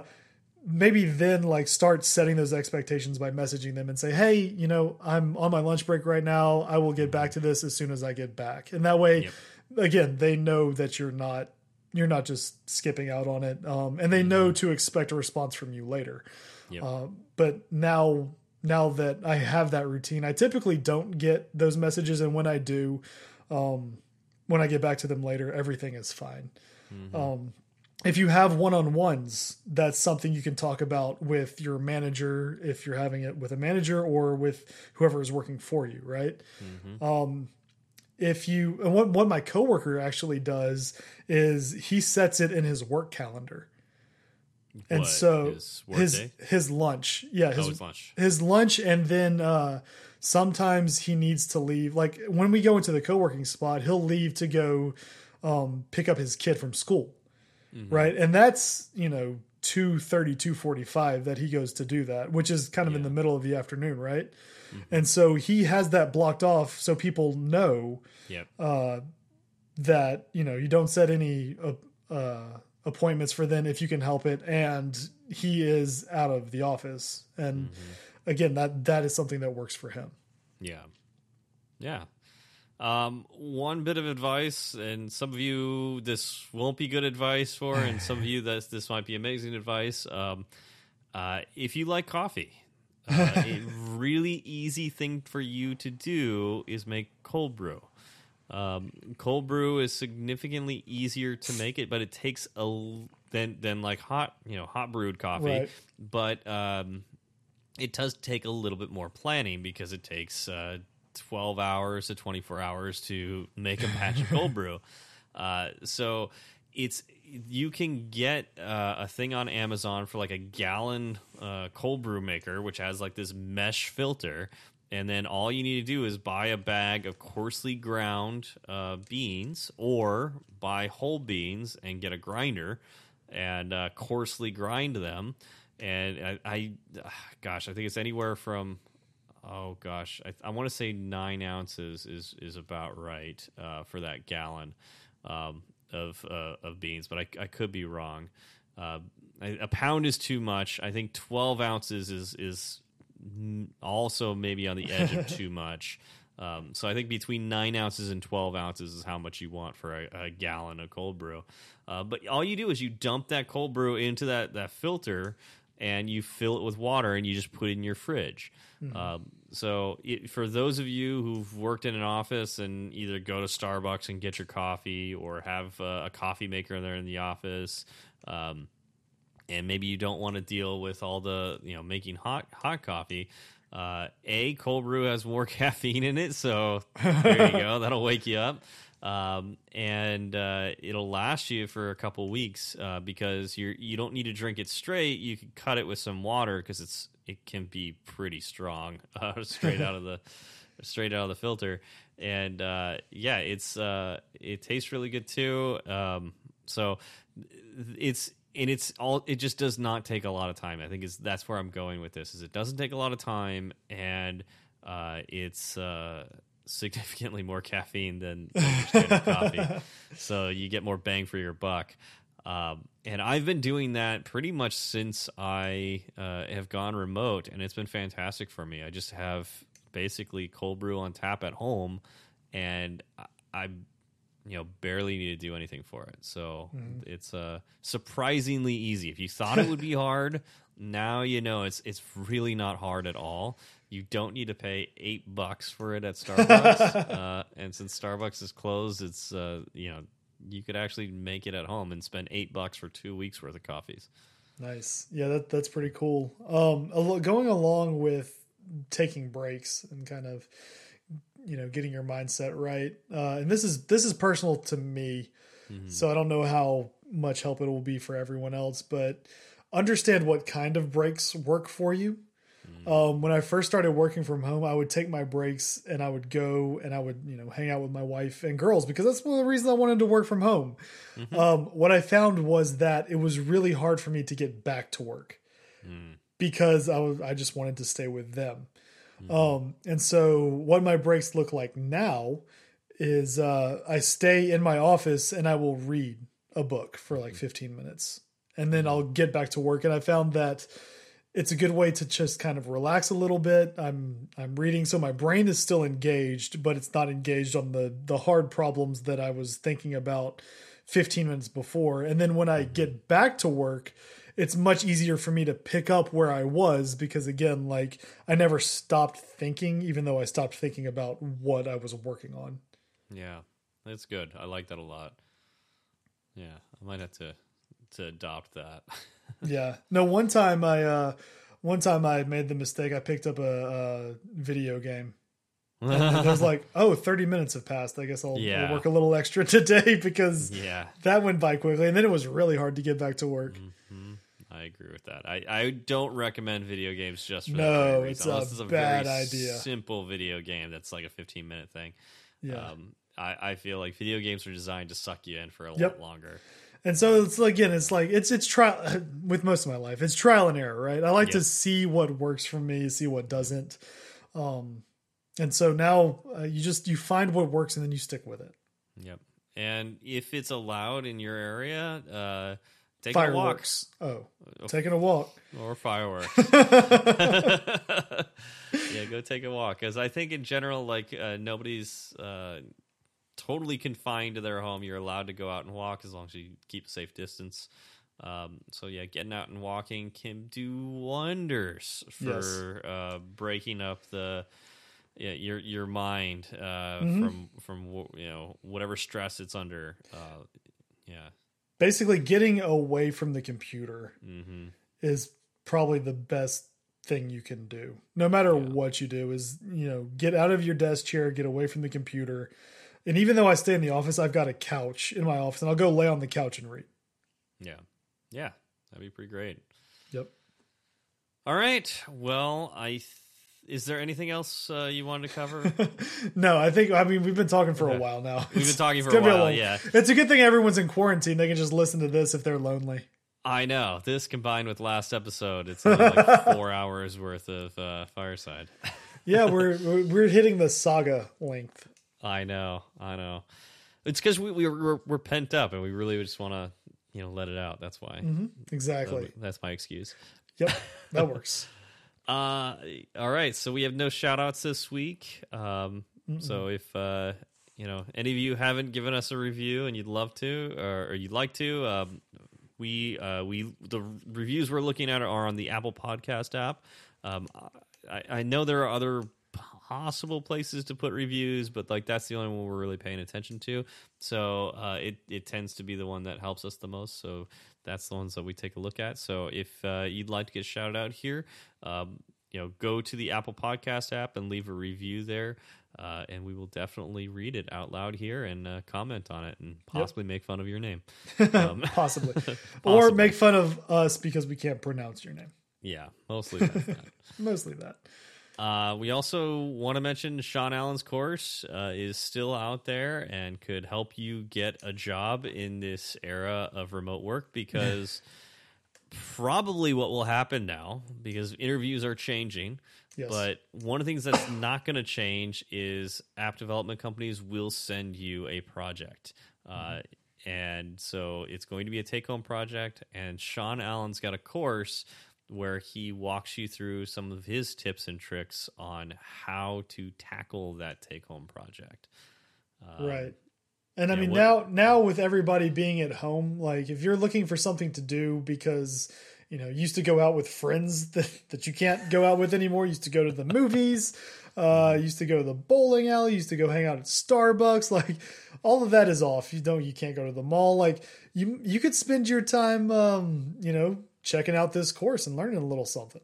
maybe then like start setting those expectations by messaging them and say, hey, you know, I'm on my lunch break right now. I will get back to this as soon as I get back. And that way, Yep. again, they know that you're not you're not just skipping out on it, um, and they know to expect a response from you later. Yep. Uh, but now, now that I have that routine, I typically don't get those messages, and when I do, um, when I get back to them later, everything is fine. Um, if you have one-on-ones, that's something you can talk about with your manager if you're having it with a manager or with whoever is working for you, right? Um, if you and what what my coworker actually does is he sets it in his work calendar. And What, so his his his lunch, yeah, his Oh, his lunch. his lunch, and then uh, sometimes he needs to leave. Like when we go into the co-working spot, he'll leave to go um, pick up his kid from school, Mm-hmm. right? And that's you know 2.30, 2.45 that he goes to do that, which is kind of in the middle of the afternoon, right? Mm-hmm. And so he has that blocked off so people know Yep. uh, that you know you don't set any uh, uh, appointments for then if you can help it, and he is out of the office. And again, that that is something that works for him. Yeah. Yeah. Um, one bit of advice, and some of you this won't be good advice for, [LAUGHS] and some of you that this might be amazing advice. Um, uh, if you like coffee, uh, a [LAUGHS] really easy thing for you to do is make cold brew. Um, cold brew is significantly easier to make it, but it takes a than than like hot, you know, hot brewed coffee. Right. But um, it does take a little bit more planning because it takes uh, 12 hours to 24 hours to make a batch of cold [LAUGHS] brew. Uh, so it's you can get uh, a thing on Amazon for like a gallon uh, cold brew maker, which has like this mesh filter. And then all you need to do is buy a bag of coarsely ground uh, beans or buy whole beans and get a grinder and uh, coarsely grind them. And I, I, [SIGHS] gosh, I think it's anywhere from, oh gosh, I, I want to say nine ounces is is about right uh, for that gallon um, of uh, of beans, but I, I could be wrong. Uh, a pound is too much. I think twelve ounces is is also maybe on the edge of too much. [LAUGHS] Um, so I think between nine ounces and twelve ounces is how much you want for a, a gallon of cold brew. Uh, but all you do is you dump that cold brew into that that filter, and you fill it with water, and you just put it in your fridge. Um, so it, for those of you who've worked in an office and either go to Starbucks and get your coffee, or have uh, a coffee maker in there in the office, um, and maybe you don't want to deal with all the you know making hot hot coffee. Uh, a cold brew has more [LAUGHS] caffeine in it, so there you go. [LAUGHS] That'll wake you up, um, and uh, it'll last you for a couple weeks uh, because you you don't need to drink it straight. You can cut it with some water because it's it can be pretty strong [LAUGHS] uh, straight out of the straight out of the filter, and uh, yeah, it's uh, it tastes really good too. Um, so it's and it's all it just does not take a lot of time. I think is that's where i'm going with this is it doesn't take a lot of time and uh, it's uh, significantly more caffeine than, [LAUGHS] than standard coffee. So you get more bang for your buck. Um, and i've been doing that pretty much since i uh, have gone remote and it's been fantastic for me. I just have basically cold brew on tap at home and i, I you know barely need to do anything for it. So it's uh surprisingly easy. If you thought it would be [LAUGHS] hard now you know it's it's really not hard at all. You don't need to pay eight bucks for it at starbucks. [LAUGHS] Uh, and since starbucks is closed it's uh you know you could actually make it at home and spend eight bucks for two weeks worth of coffees. Nice. Yeah, that that's pretty cool. Um, going along with taking breaks and kind of, you know, getting your mindset right. Uh, and this is this is personal to me, so I don't know how much help it will be for everyone else. But understand what kind of breaks work for you. Um, when I first started working from home, I would take my breaks and I would go and I would, you know, hang out with my wife and girls because that's one of the reasons I wanted to work from home. Um, what I found was that it was really hard for me to get back to work because I was I just wanted to stay with them. Um, and so what my breaks look like now is uh, I stay in my office and I will read a book for like 15 minutes and then I'll get back to work. And I found that it's a good way to just kind of relax a little bit. I'm I'm reading, so my brain is still engaged, but it's not engaged on the the hard problems that I was thinking about 15 minutes before. And then when I get back to work, it's much easier for me to pick up where I was because again, like I never stopped thinking, even though I stopped thinking about what I was working on. yeah that's good i like that a lot yeah i might have to to adopt that [LAUGHS] yeah. No, one time I uh one time I made the mistake. I picked up a, a video game. I was like, oh, 30 minutes have passed. I guess I'll, I'll Yeah. work a little extra [LAUGHS] today because yeah that went by quickly. And then it was really hard to get back to work. I agree with that. I, I don't recommend video games just for No, that it's reason. a it's a bad very idea. simple video game that's like a 15 minute thing. Yeah. Um, I, I feel like video games are designed to suck you in for a Yep. lot longer. And so it's again, it's like it's it's trial [LAUGHS] with most of my life. It's trial and error, right? I like to see what works for me, see what doesn't. Um, and so now uh, you just you find what works and then you stick with it. Yep. And if it's allowed in your area, uh, take a walk Fireworks. Oh, taking a walk. or fireworks. [LAUGHS] yeah, go take a walk. Because I think in general, like uh, nobody's uh, totally confined to their home. You're allowed to go out and walk as long as you keep a safe distance. Um, so yeah, getting out and walking can do wonders for uh, breaking up the yeah, your your mind uh, from from you know whatever stress it's under. Uh, yeah, Basically, getting away from the computer hmm is probably the best thing you can do. No matter what you do, is you know get out of your desk chair, get away from the computer. And even though I stay in the office, I've got a couch in my office, and I'll go lay on the couch and read. yeah, yeah. That'd be pretty great. Yep. All right. Well, I is there anything else uh, you wanted to cover? [LAUGHS] No, I think I mean we've been talking for a while now. We've been talking for a while, long- yeah. it's a good thing everyone's in quarantine. They can just listen to this if they're lonely. I know this combined with last episode, it's like [LAUGHS] four hours worth of uh, fireside. [LAUGHS] Yeah, we're we're hitting the saga length. I know, I know. It's because we, we we're, we're pent up and we really just want to you know let it out. That's why. Exactly. That's my excuse. Yep, that works. Uh, all right. So we have no shout outs this week. Um, so if, uh, you know, any of you haven't given us a review and you'd love to, or, or you'd like to, um, we, uh, we, the reviews we're looking at are on the Apple podcast app. Um, I, I know there are other possible places to put reviews, but like that's the only one we're really paying attention to. So uh, it it tends to be the one that helps us the most. So that's the ones that we take a look at. So if uh, you'd like to get shouted out here, um, you know, go to the Apple Podcast app and leave a review there. Uh, and we will definitely read it out loud here and uh, comment on it and possibly yep. make fun of your name. [LAUGHS] Um, [LAUGHS] possibly. Or make fun of us because we can't pronounce your name. Yeah, mostly that. [LAUGHS] mostly that. Uh, we also want to mention Sean Allen's course uh, is still out there and could help you get a job in this era of remote work because probably what will happen now, because interviews are changing. Yes. But one of the things that's [COUGHS] not going to change is app development companies will send you a project. Uh, and so it's going to be a take home project. And Sean Allen's got a course where he walks you through some of his tips and tricks on how to tackle that take home project. Um, right. And I mean what, now now with everybody being at home, like if you're looking for something to do because you know, you used to go out with friends [LAUGHS] that, that you can't go out with anymore, used to go to the movies, uh, used to go to the bowling alley, used to go hang out at Starbucks, [LAUGHS] like all of that is off. You don't you can't go to the mall. Like you you could spend your time um, you know, checking out this course and learning a little something.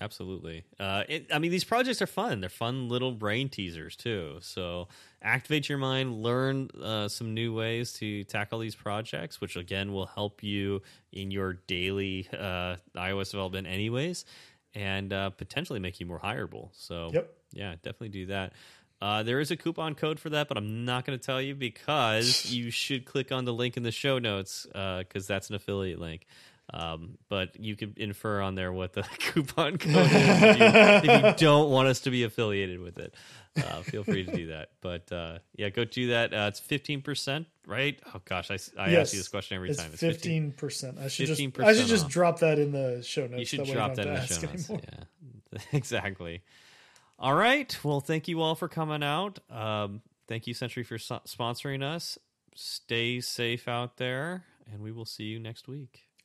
Absolutely. Uh, it, I mean, these projects are fun. They're fun little brain teasers too. So activate your mind, learn uh, some new ways to tackle these projects, which again will help you in your daily uh, iOS development, anyways, and uh, potentially make you more hireable. So, yep. yeah, definitely do that. Uh, there is a coupon code for that, but I'm not going to tell you because [LAUGHS] you should click on the link in the show notes because uh, that's an affiliate link. Um, but you can infer on there what the [LAUGHS] coupon code is if you, if you [LAUGHS] don't want us to be affiliated with it. Uh, feel free to do that. But uh, yeah, go do that. Uh, it's fifteen percent, right? Oh gosh, I, I yes, ask you this question every it's time. It's fifteen percent. I should 15% just I should just drop that in the show notes. You should drop that in the show notes. Anymore. Yeah, [LAUGHS] exactly. All right. Well, thank you all for coming out. Um, thank you, Sentry, for so- sponsoring us. Stay safe out there, and we will see you next week.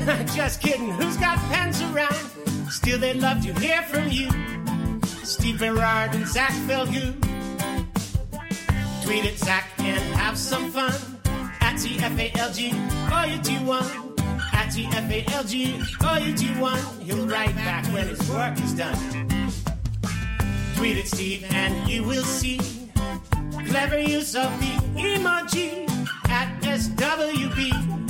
[LAUGHS] Just kidding, who's got pens around? Still, they'd love to hear from you. Steve Berard and Zach Falgout. Tweet at Zach and have some fun. At TFALG, or you do one. At TFALG, or you do one. He'll write back when his work is done. Tweet at Steve and you will see clever use of the emoji at SWB.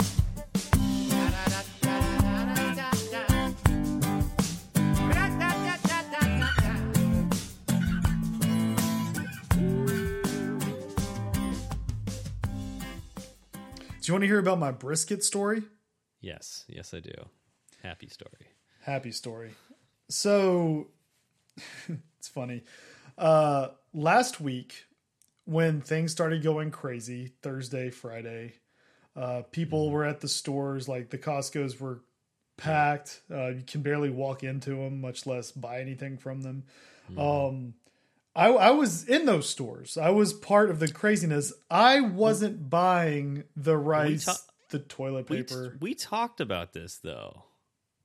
you want to hear about my brisket story? Yes, yes, I do. Happy story. Happy story. So [LAUGHS] it's funny. Uh, last week, when things started going crazy, Thursday, Friday, uh, people mm. were at the stores, like the Costco's were packed. Uh, you can barely walk into them, much less buy anything from them. Mm. Um, I, I was in those stores. I was part of the craziness. I wasn't buying the rice, the toilet paper. We, we, talked about this though.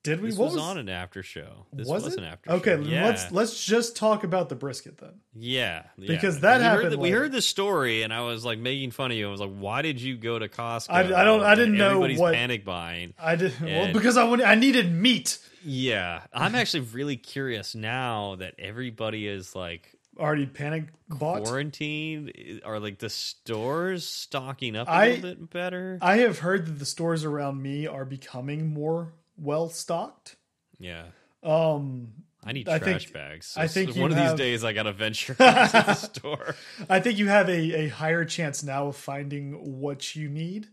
Did we? This what was, was on an after show. This was, was it? an after okay, show. Yeah. let's let's just talk about the brisket then. Yeah, yeah. because that we happened. Heard the, we heard the story, and I was like making fun of you. I was like, "Why did you go to Costco?" I, I don't. I didn't know what panic buying. I did well because I wanted, I needed meat. Yeah, I'm actually really curious now that everybody is like already panic bought. quarantine are like the stores stocking up a I- little bit better. I have heard that the stores around me are becoming more well stocked. yeah. Um, I need I trash think- bags. I think one of have- these days I gotta venture [LAUGHS] out to the store. I think you have a, a higher chance now of finding what you need.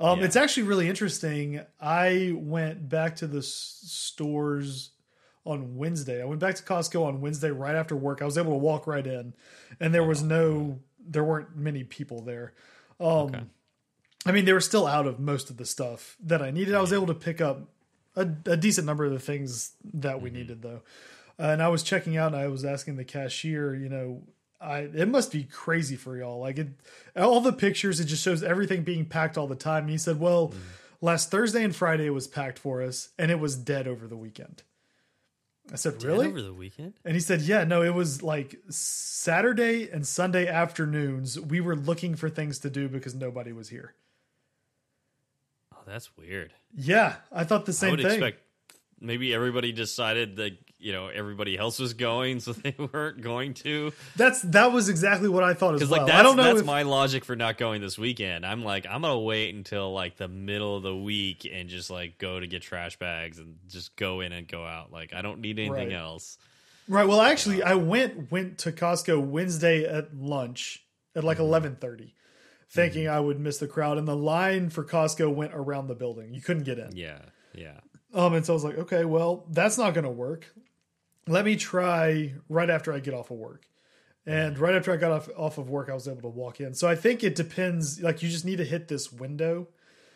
Um, Yeah. It's actually really interesting. I went back to the s- stores on Wednesday. I went back to Costco on Wednesday right after work. I was able to walk right in, and there was no, there weren't many people there. Um, Okay. I mean, they were still out of most of the stuff that I needed. I was able to pick up a, a decent number of the things that we needed, though. Uh, and I was checking out, and I was asking the cashier, you know, I it must be crazy for y'all. Like it, all the pictures, it just shows everything being packed all the time. And he said, well, last Thursday and Friday it was packed for us, and it was dead over the weekend. I said, really? Over the weekend? And he said, Yeah, no, it was like Saturday and Sunday afternoons. We were looking for things to do because nobody was here. Oh, that's weird. Yeah, I thought the same I would thing. expect maybe everybody decided that you know everybody else was going, so they [LAUGHS] weren't going to. that's that was exactly what I thought as Because well. like that's I don't know that's if, my logic for not going this weekend. I'm like I'm gonna wait until like the middle of the week and just like go to get trash bags and just go in and go out. Like I don't need anything Right. else. right. Well, actually, uh, I went went to Costco Wednesday at lunch at like mm-hmm. eleven thirty, thinking mm-hmm. I would miss the crowd, and the line for Costco went around the building. You couldn't get in. Yeah, yeah. Um, and so I was like, okay, well, that's not going to work. Let me try right after I get off of work. And right after I got off off of work, I was able to walk in. So I think it depends. Like you just need to hit this window.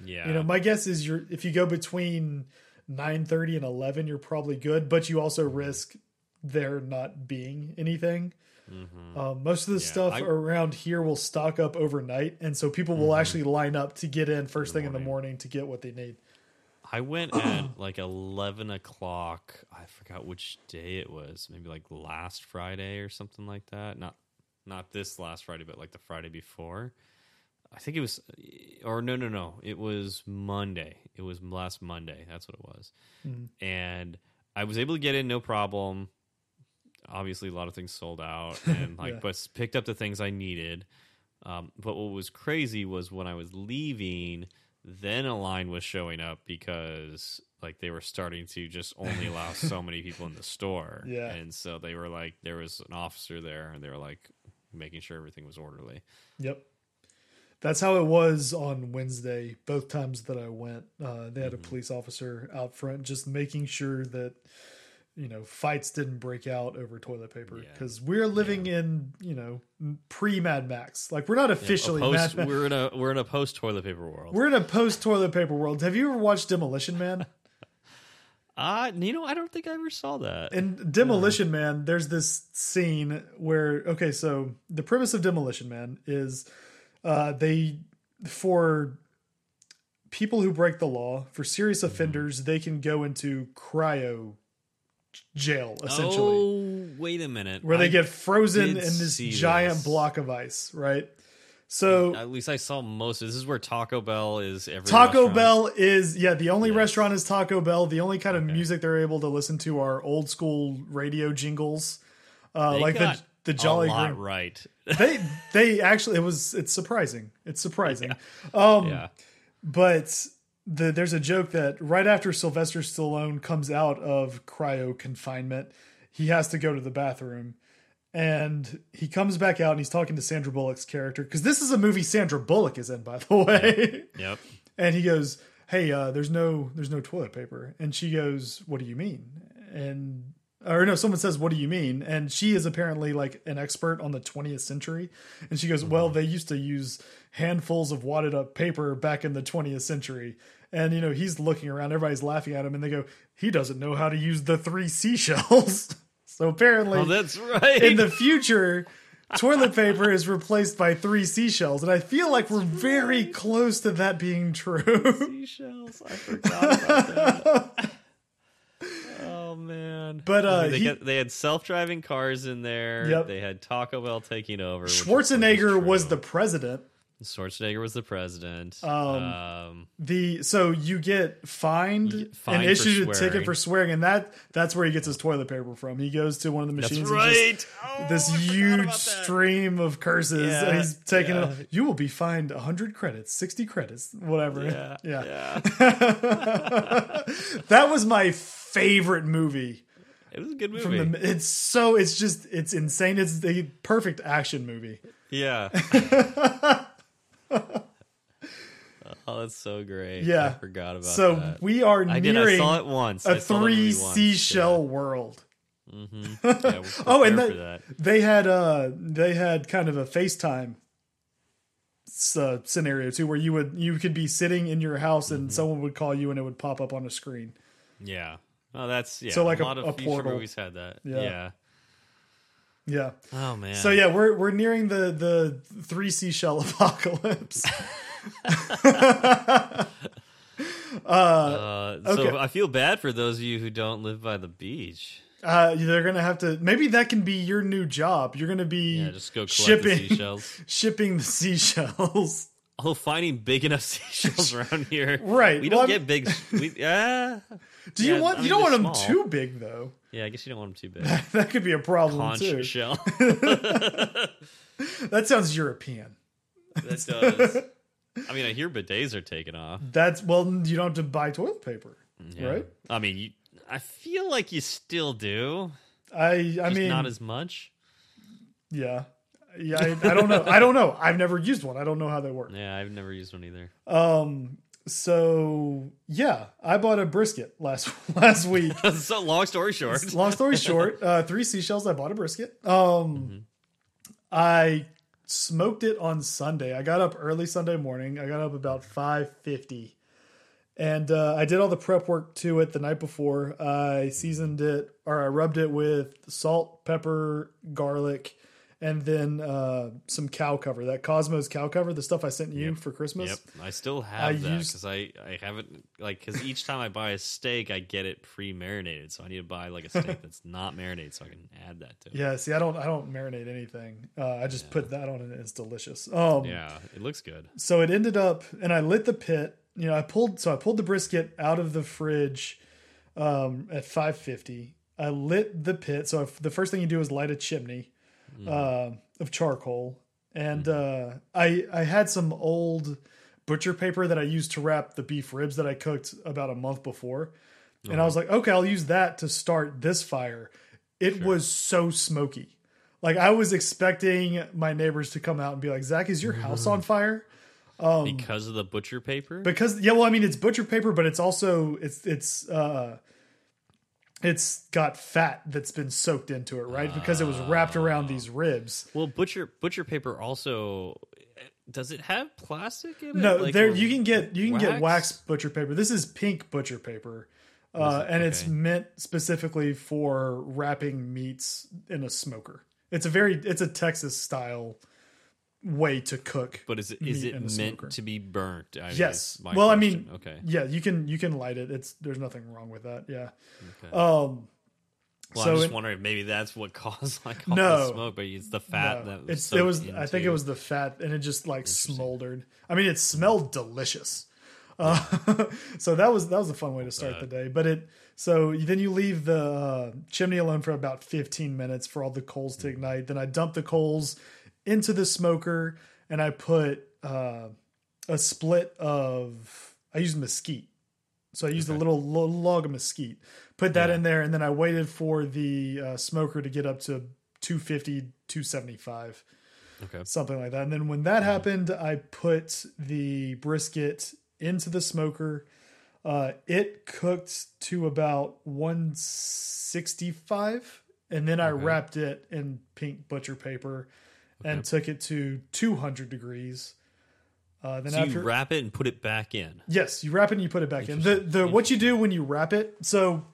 Yeah. You know, my guess is you're if you go between nine thirty and eleven, you're probably good. But you also risk there not being anything. Um, most of the stuff I- around here will stock up overnight, and so people will actually line up to get in first thing in the morning to get what they need. I went at [CLEARS THROAT] like eleven o'clock. I forgot which day it was. Maybe like last Friday or something like that. Not not this last Friday, but like the Friday before. I think it was, or no, no, no. It was Monday. It was last Monday. That's what it was. And I was able to get in no problem. Obviously, a lot of things sold out, [LAUGHS] and like, Yeah. but picked up the things I needed. Um, but what was crazy was when I was leaving, then a line was showing up because like they were starting to just only allow [LAUGHS] so many people in the store. Yeah. And so they were like there was an officer there and they were like making sure everything was orderly. Yep. That's how it was on Wednesday, both times that I went. Uh, they Mm-hmm. had a police officer out front just making sure that, you know, fights didn't break out over toilet paper. Yeah. Because we're living in, you know, pre Mad Max. Like, we're not officially A Mad Max. we're in a we're in a post toilet paper world. We're in a post toilet paper world. Have you ever watched Demolition Man? [LAUGHS] Uh you know, I don't think I ever saw that. In Demolition Man, there's this scene where okay, so the premise of Demolition Man is uh, they for people who break the law for serious offenders, they can go into cryo jail essentially, Oh, wait a minute. where they I- get frozen in this giant this. block of ice, right? So at least I saw most of this is where Taco Bell is every Taco restaurant. Bell is yeah the only Yes. restaurant is Taco Bell. The only kind of music they're able to listen to are old school radio jingles, uh, They like the the Jolly Green. right. [LAUGHS] They they actually it was it's surprising. It's surprising. Um, yeah. but the, there's a joke that right after Sylvester Stallone comes out of cryo confinement, he has to go to the bathroom. And he comes back out and he's talking to Sandra Bullock's character because this is a movie Sandra Bullock is in, by the [LAUGHS] way. Yep. and he goes, "Hey, uh, there's no there's no toilet paper." And she goes, "What do you mean?" And or no, someone says, "What do you mean?" And she is apparently like an expert on the 20th century. And she goes, "Well, they used to use handfuls of wadded up paper back in the 20th century." And you know, he's looking around, everybody's laughing at him, and they go, "He doesn't know how to use the three seashells." [LAUGHS] so apparently, Oh, that's right. in the future, toilet paper is replaced by three seashells, and I feel like we're very close to that being true. seashells. I forgot about that. [LAUGHS] oh man! But, uh, they, he- got- they had self-driving cars in there. Yep. They had Taco Bell taking over. which of course is Schwarzenegger was true. the president, Schwarzenegger was the president. Um, Um, the so you get fined, get fined and for issued a ticket for swearing, and that that's where he gets his toilet paper from. He goes to one of the that's machines. and just- right. Oh, this huge stream of curses, Yeah, and he's taking yeah. it. You will be fined hundred credits, sixty credits, whatever. Yeah, [LAUGHS] yeah. yeah. [LAUGHS] that was my favorite movie. It was a good movie. From the, it's so it's just it's insane. It's the perfect action movie. Yeah. [LAUGHS] oh, that's so great. Yeah. I forgot about that. So that. we are I did. I nearing saw it once. a I saw the three once. seashell world. Yeah. [LAUGHS] Yeah, we're Oh, and that, they had uh they had kind of a FaceTime uh, scenario too, where you would you could be sitting in your house and Mm-hmm. someone would call you and it would pop up on a screen. Yeah. Oh, that's yeah. So, like a a- lot of a future portal. movies had that. Yeah. Yeah. Yeah. Oh man. So yeah, we're we're nearing the the three seashell [LAUGHS] apocalypse. [LAUGHS] Uh, okay. So I feel bad for those of you who don't live by the beach. Uh, they're gonna have to. Maybe that can be your new job. You're gonna be Yeah, just go [LAUGHS] shipping the seashells. shipping the seashells. Oh, finding big enough [LAUGHS] seashells [LAUGHS] around here. Right, We don't I'm- get big. [LAUGHS] We, yeah. Do you Yeah, want? I you don't want they're them too big though. Yeah, I guess you don't want them too big. That could be a problem Conch too. shell. That sounds European. that does. I mean, I hear bidets are taken off. That's well, you don't have to buy toilet paper, mm, Yeah. right? I mean, you, I feel like you still do. I I Just mean, not as much. yeah, yeah. I, I don't know. I don't know. I've never used one. I don't know how they work. Yeah, I've never used one either. Um. So yeah, I bought a brisket last [LAUGHS] last week. [LAUGHS] so long story short, Long story short, uh, three seashells. I bought a brisket. Um, Mm-hmm. I smoked it on Sunday. I got up early Sunday morning. I got up about five fifty, and uh, I did all the prep work to it the night before. I seasoned it, or I rubbed it with salt, pepper, garlic, and then uh, some cow cover. That Kosmos cow cover, the stuff I sent you for Christmas. Yep, I still have I that because I I haven't like because each time I buy a steak, I get it pre marinated, so I need to buy like a steak that's [LAUGHS] not marinated, so I can add that to it. Yeah, see, I don't, I don't marinate anything. Uh, I just put that on and It's delicious. Um, Yeah, it looks good. so it ended up and i lit the pit you know i pulled so i pulled the brisket out of the fridge um, at 550 i lit the pit so if, the first thing you do is light a chimney uh, of charcoal. And uh, i i had some old butcher paper that i used to wrap the beef ribs that i cooked about a month before. And i was like okay i'll use that to start this fire. It was so smoky. Like i was expecting my neighbors to come out and be like zach is your house on [LAUGHS] fire? Because of the butcher paper. because yeah well i mean it's butcher paper but it's also it's it's uh it's got fat that's been soaked into it right? Because it was wrapped around these ribs. Well, butcher butcher paper also does it have plastic in it? no Like, there you can get you can get wax? wax butcher paper. This is pink butcher paper uh, and it's meant specifically for wrapping meats in a smoker. It's a very it's a texas style way to cook But is it is it meant smoker. to be burnt? I Yes. Well, I mean, okay. yeah, you can you can light it. It's there's nothing wrong with that. Yeah. Okay. Um. Well, so I'm just in- wondering if maybe that's what [LAUGHS] caused like all No. the smoke, but it's the fat no, that was it's it was soaked I think it was the fat and it just like smoldered. I mean, it smelled delicious. Uh, [LAUGHS] so that was that was a fun way to start the day. But it so then you leave the uh, chimney alone for about 15 minutes for all the coals to ignite. Then I dump the coals into the smoker and I put uh, a split of I used mesquite. So I used a little, log of mesquite, put that Yeah. in there, and then I waited for the uh, smoker to get up to 250, 275, okay. something like that. And then when that happened, I put the brisket into the smoker. Uh, it cooked to about 165, and then I Okay. wrapped it in pink butcher paper and took it to 200 degrees. Uh, then So after, you wrap it and put it back in. Yes, you wrap it and you put it back in. The the what you do when you wrap it. So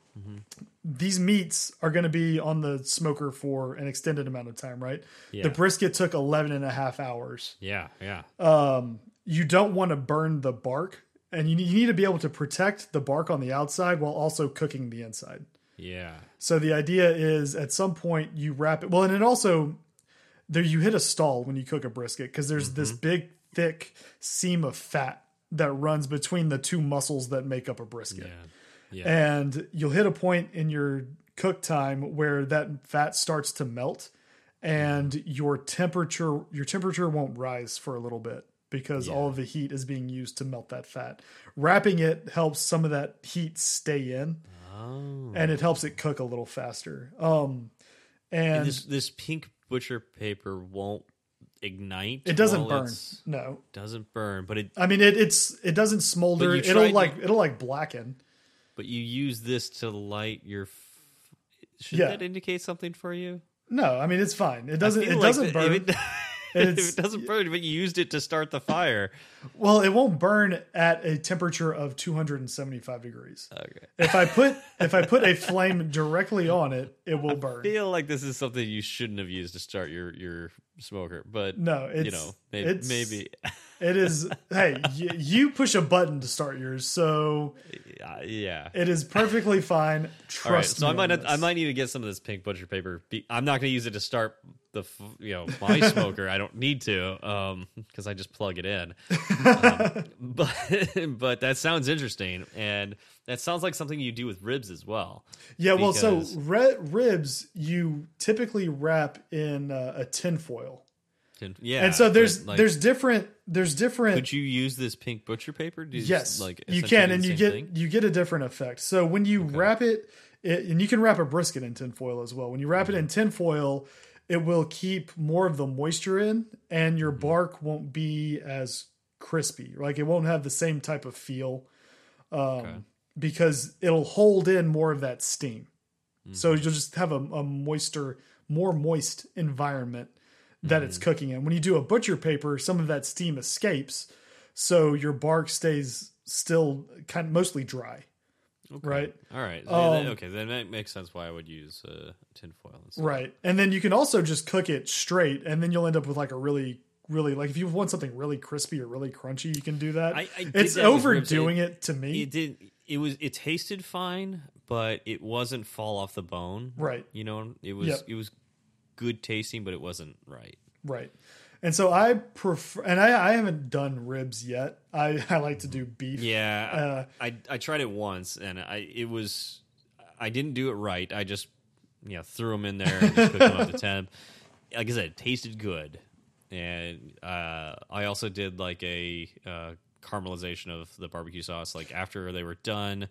these meats are going to be on the smoker for an extended amount of time, right? Yeah. The brisket took 11 and a half hours. Yeah, yeah. Um, you don't want to burn the bark and you need, you need to be able to protect the bark on the outside while also cooking the inside. yeah. So the idea is at some point you wrap it. Well, and it also there you hit a stall when you cook a brisket because there's this Mm-hmm. big thick seam of fat that runs between the two muscles that make up a brisket. Yeah. Yeah. And you'll hit a point in your cook time where that fat starts to melt and your temperature your temperature won't rise for a little bit because all of the heat is being used to melt that fat. Wrapping it helps some of that heat stay in oh. and it helps it cook a little faster. Um and, And this this pink butcher paper won't ignite. it doesn't burn. No. Doesn't burn, but it I mean it it's it doesn't smolder. It'll like it'll like blacken. but you use this to light your. F- should Yeah. that indicate something for you? No, I mean it's fine. It doesn't it like doesn't burn. It, [LAUGHS] [LAUGHS] if it doesn't burn, but you used it to start the fire. Well, it won't burn at a temperature of 275 degrees. Okay. If I put [LAUGHS] if I put a flame directly on it, it will burn. I feel like this is something you shouldn't have used to start your your smoker, but No, it's you know maybe, it's, maybe it is. [LAUGHS] Hey, y- you push a button to start yours, so uh, yeah. it is perfectly fine. Trust All right, so me. I might have, I might need to get some of this pink butcher paper. I'm not going to use it to start the f- you know [LAUGHS] my smoker. I don't need to um because I just plug it in. [LAUGHS] Um, but [LAUGHS] but that sounds interesting, and that sounds like something you do with ribs as well. Yeah, well, so re- ribs you typically wrap in uh, a tin foil, And- Yeah, and so there's like, there's different there's different. Could you use this pink butcher paper? Do you just, yes, like you can, and you get thing? you get a different effect. So when you wrap it, it, and you can wrap a brisket in tin foil as well. When you wrap it in tin foil, it will keep more of the moisture in, and your Mm-hmm. bark won't be as crispy. Like it won't have the same type of feel, um, Okay. because it'll hold in more of that steam. So Mm-hmm. you'll just have a, a moister, more moist environment that Mm-hmm. it's cooking in. When you do a butcher paper, some of that steam escapes, so your bark stays still kind of mostly dry. Okay. right? All right. Um, okay, then that makes sense why I would use uh, tinfoil. Instead. Right. And then you can also just cook it straight and then you'll end up with like a really really like if you want something really crispy or really crunchy, you can do that. I- I it's that overdoing it, to me. It did. It was. It tasted fine, but it wasn't fall off the bone. Right. You know, it was. Yep. It was good tasting, but it wasn't right. Right. And so I prefer, and I, I haven't done ribs yet. I, [LAUGHS] I like to do beef. Yeah, Uh, I I tried it once, and I it was I didn't do it right. I just you know threw them in there and just cooked them up to [LAUGHS] temp. Like I said, it tasted good, and uh, I also did like a uh, caramelization of the barbecue sauce. Like after they were done,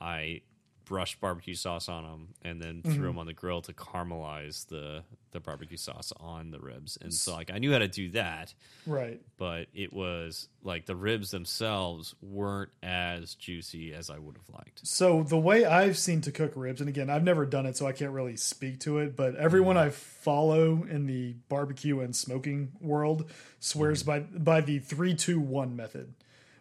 I brushed barbecue sauce on them and then threw them on the grill to caramelize the the barbecue sauce on the ribs. And so like I knew how to do that Right. but it was like the ribs themselves weren't as juicy as I would have liked. So the way I've seen to cook ribs, and again, I've never done it, so I can't really speak to it. But everyone Mm-hmm. I follow in the barbecue and smoking world swears Mm-hmm. by by the three two one method.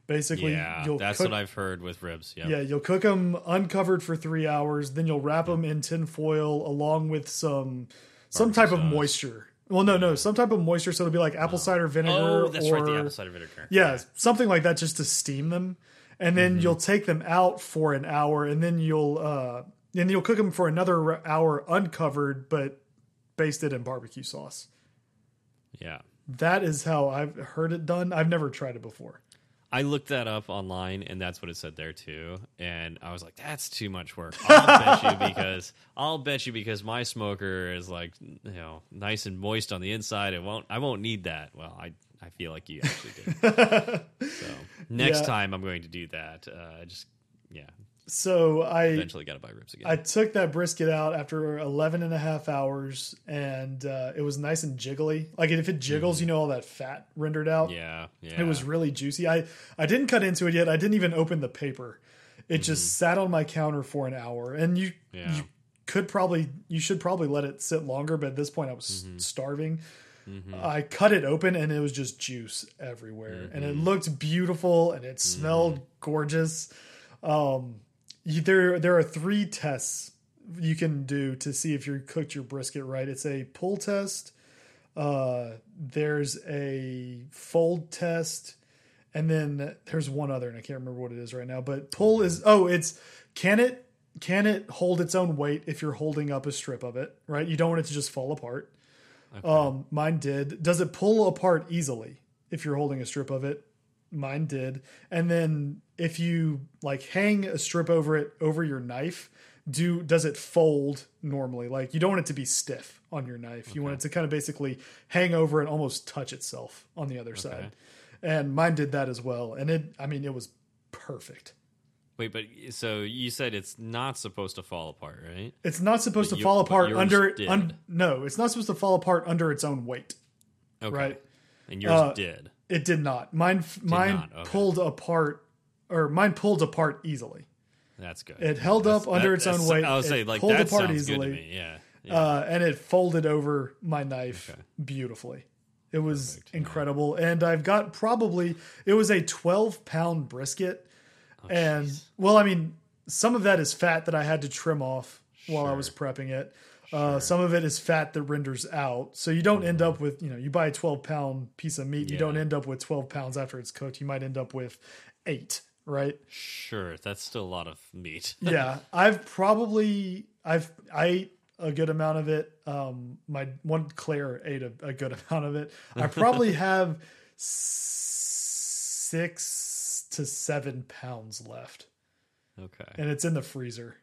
Basically, Yeah, you'll that's cook, what I've heard with ribs. Yep. Yeah, you'll cook them uncovered for three hours, then you'll wrap them in tin foil along with some some type of moisture. Well, no, no, some type of moisture. So it'll be like apple cider vinegar. Oh, that's right, the apple cider vinegar. yeah, something like that, just to steam them, and then Mm-hmm. you'll take them out for an hour, and then you'll uh, and you'll cook them for another hour uncovered, but basted in barbecue sauce. yeah. That is how I've heard it done. I've never tried it before. I looked that up online, and that's what it said there too. And I was like, "That's too much work." [LAUGHS] I'll bet you because I'll bet you because my smoker is like you know nice and moist on the inside. It won't. I won't need that. Well, I I feel like you actually did. [LAUGHS] so next Yeah. time I'm going to do that. Uh, just yeah. So I Eventually, got to buy ribs again. I took that brisket out after 11 and a half hours, and uh, it was nice and jiggly. Like if it jiggles, you know all that fat rendered out. Mm-hmm. yeah, yeah. It was really juicy. I I didn't cut into it yet. I didn't even open the paper. It just sat on my counter for an hour, and you Mm-hmm. Yeah. you could probably you should probably let it sit longer. But at this point, I was Mm-hmm. starving. I cut it open, and it was just juice everywhere, and Mm-hmm. it looked beautiful, and it smelled gorgeous. Um, you, there there are three tests you can do to see if you cooked your brisket right. It's a pull test. Uh, there's a fold test, and then there's one other, and I can't remember what it is right now. But pull is oh, it's can it can it hold its own weight if you're holding up a strip of it, right? You don't want it to just fall apart. Um, mine did. Does it pull apart easily? if you're holding a strip of it. Mine did. And then if you like hang a strip over it over your knife, do does it fold normally? Like you don't want it to be stiff on your knife. You want it to kind of basically hang over and almost touch itself on the other side. And mine did that as well. And it I mean it was perfect. Wait, but so you said it's not supposed to fall apart, right? It's not supposed But to you- fall apart under un, no, it's not supposed to fall apart under its own weight. Okay. Right. And yours Uh, did. It did not. Mine mine not, okay. pulled apart or mine pulled apart easily. That's good. It held That's- up under that- its own weight. I would say like pulled that apart easily. good to me. Yeah. yeah. Uh, and it folded over my knife Okay. beautifully. It was Perfect, yeah. incredible. And I've got probably it was a 12 pound brisket. Oh, and well, I mean, some of that is fat that I had to trim off while I was prepping it. Uh, some of it is fat that renders out. So you don't end up with, you know, you buy a 12 pound piece of meat, you Yeah. don't end up with 12 pounds after it's cooked. You might end up with eight, right? Sure, that's still a lot of meat. [LAUGHS] yeah, I've probably I've I ate a good amount of it. Um, my one Claire ate a, a good [LAUGHS] amount of it. I probably [LAUGHS] have six to seven pounds left, Okay. and it's in the freezer.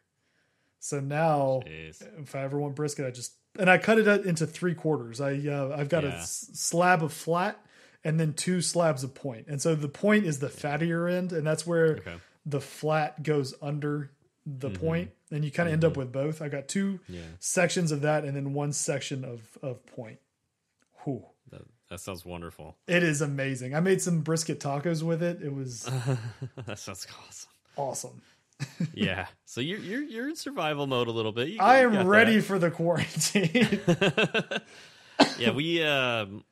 So now, Jeez. if I ever want brisket, I just and I cut it into three quarters. I uh, I've got a Yeah. s- slab of flat and then two slabs of point, and so the point is the fattier end, and that's where Okay. the flat goes under the point, and you kind of end up with both. I got two Yeah. sections of that, and then one section of of point. Whew. That, that sounds wonderful. It is amazing. I made some brisket tacos with it. It was [LAUGHS] that sounds awesome. awesome. [LAUGHS] Yeah. So you're you're you're in survival mode a little bit. You- I am ready that. for the quarantine. [LAUGHS] yeah, we um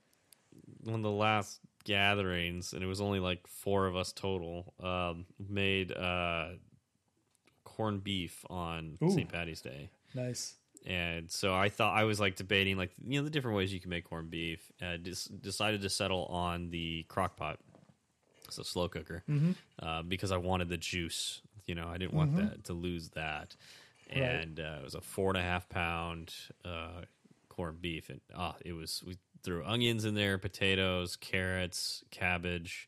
one of the last gatherings, and it was only like four of us total. Um, made uh corned beef on St. Patty's Day. nice. and so I thought I was like debating like you know the different ways you can make corned beef. Uh, decided to settle on the crock pot, so slow cooker, uh, because I wanted the juice. You know, I didn't want that to lose that, and uh, it was a four and a half pound uh, corned beef, and ah, it was we threw onions in there, potatoes, carrots, cabbage,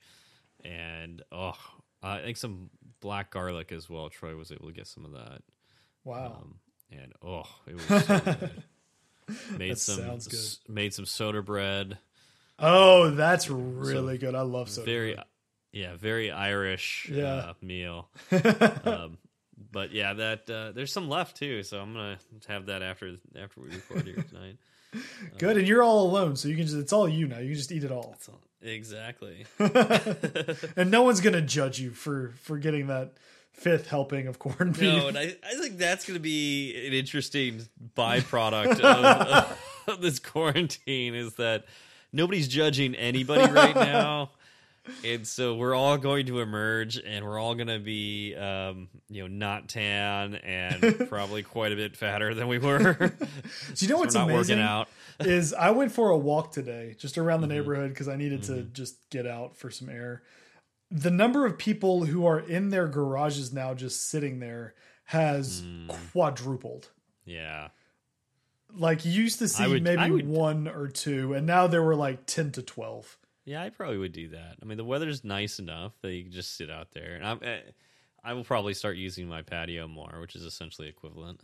and oh, I think some black garlic as well. Troy was able to get some of that. Wow. Um, and oh, it was so [LAUGHS] good. Made That some sounds good. made some soda bread. oh, that's really good. I love soda. very bread. yeah, very Irish Yeah. uh, meal. [LAUGHS] um, but yeah, that uh, there's some left too, so I'm gonna have that after after we record here tonight. [LAUGHS] good, and you're all alone, so you can just—it's all you now. You can just eat it all, So, exactly. [LAUGHS] and no one's gonna judge you for for getting that fifth helping of corned beef. No, and I, I think that's going to be an interesting byproduct of, [LAUGHS] of this quarantine is that nobody's judging anybody right now. And so we're all going to emerge and we're all going to be, um, you know, not tan and [LAUGHS] probably quite a bit fatter than we were. [LAUGHS] Do [LAUGHS] you know what's amazing? working out. is I went for a walk today, just around Mm-hmm. the neighborhood because I needed to just get out for some air. The number of people who are in their garages now, just sitting there, has Mm. quadrupled. Yeah. Like you used to see would- maybe would- one or two, and now there were like ten to twelve. Yeah, I probably would do that. I mean, the weather's nice enough that you can just sit out there. And I'm, eh, I will probably start using my patio more, which is essentially equivalent.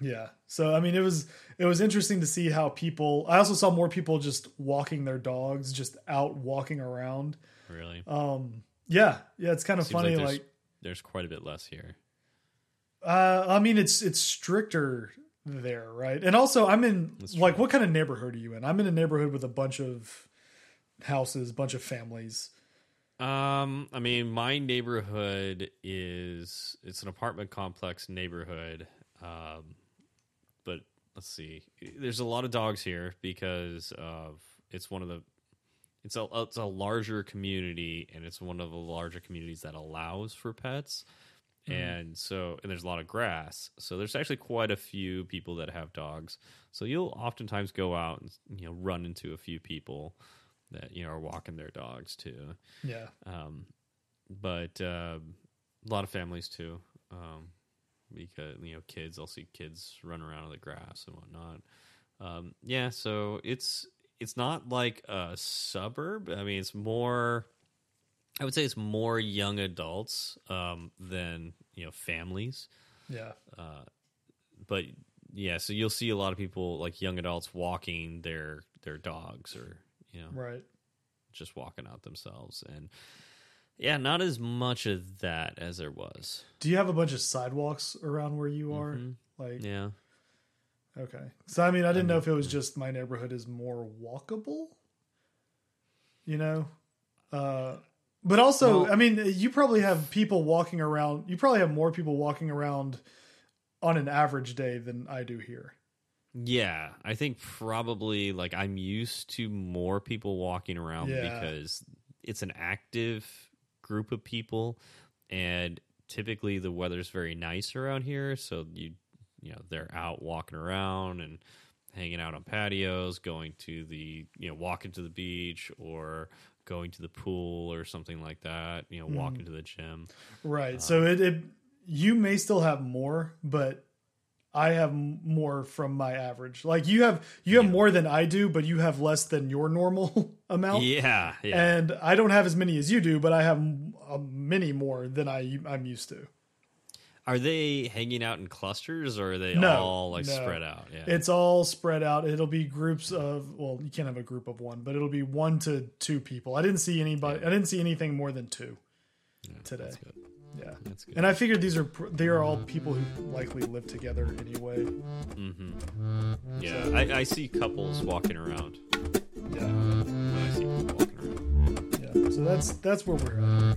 Yeah. So I mean, it was it was interesting to see how people. I also saw more people just walking their dogs, just out walking around. Really. Um. Yeah. Yeah. It's kind of Seems funny. there's, Like, there's quite a bit less here. uh, I mean, it's it's stricter there, right? And also, I'm in That's like, true. what kind of neighborhood are you in? I'm in a neighborhood with a bunch of houses, bunch of families. Um, I mean, my neighborhood is it's an apartment complex neighborhood. Um, but let's see, there's a lot of dogs here because of it's one of the it's a it's a larger community and it's one of the larger communities that allows for pets. And so, and there's a lot of grass. So there's actually quite a few people that have dogs. So you'll oftentimes go out and you know run into a few people that you know are walking their dogs too. Yeah. Um, but um a lot of families too, um, because you know kids. I'll see kids run around in the grass and whatnot. Um, yeah, so it's it's not like a suburb. I mean, it's more. I would say it's more young adults um, than you know families. Yeah. Uh, But yeah, so you'll see a lot of people like young adults walking their their dogs or you know Right. just walking out themselves and yeah, not as much of that as there was. Do you have a bunch of sidewalks around where you are? Like, Mm-hmm. Yeah. okay. So, I mean, I didn't know if it was just my neighborhood is more walkable, you know? Uh, but also, Well- I mean, you probably have people walking around, you probably have more people walking around on an average day than I do here. Yeah, I think probably like I'm used to more people walking around Yeah. because it's an active group of people and typically the weather's very nice around here so you you know they're out walking around and hanging out on patios going to the you know walking to the beach or going to the pool or something like that you know hmm. walking to the gym Right. Uh, so it, it you may still have more, but I have more from my average. Like you have you have more than I do, but you have less than your normal [LAUGHS] amount. yeah yeah And I don't have as many as you do, but I have uh, many more than I I'm used to. are they hanging out in clusters or are they No, all like no. spread out yeah It's all spread out. It'll be groups of well, you can't have a group of one, but it'll be one to two people. I didn't see anybody. I didn't see anything more than two today. That's good. Yeah, That's good. and I figured these are they are all people who likely live together anyway. Mm-hmm. Yeah, I, I see couples walking around. Yeah, When I see people walking around. yeah. So that's that's where we're at.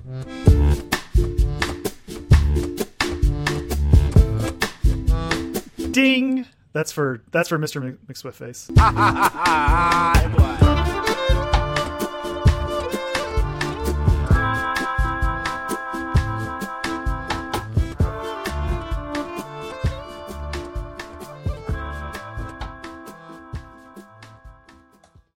Ding. That's for that's for Mr. McSwift face. Boy. [LAUGHS]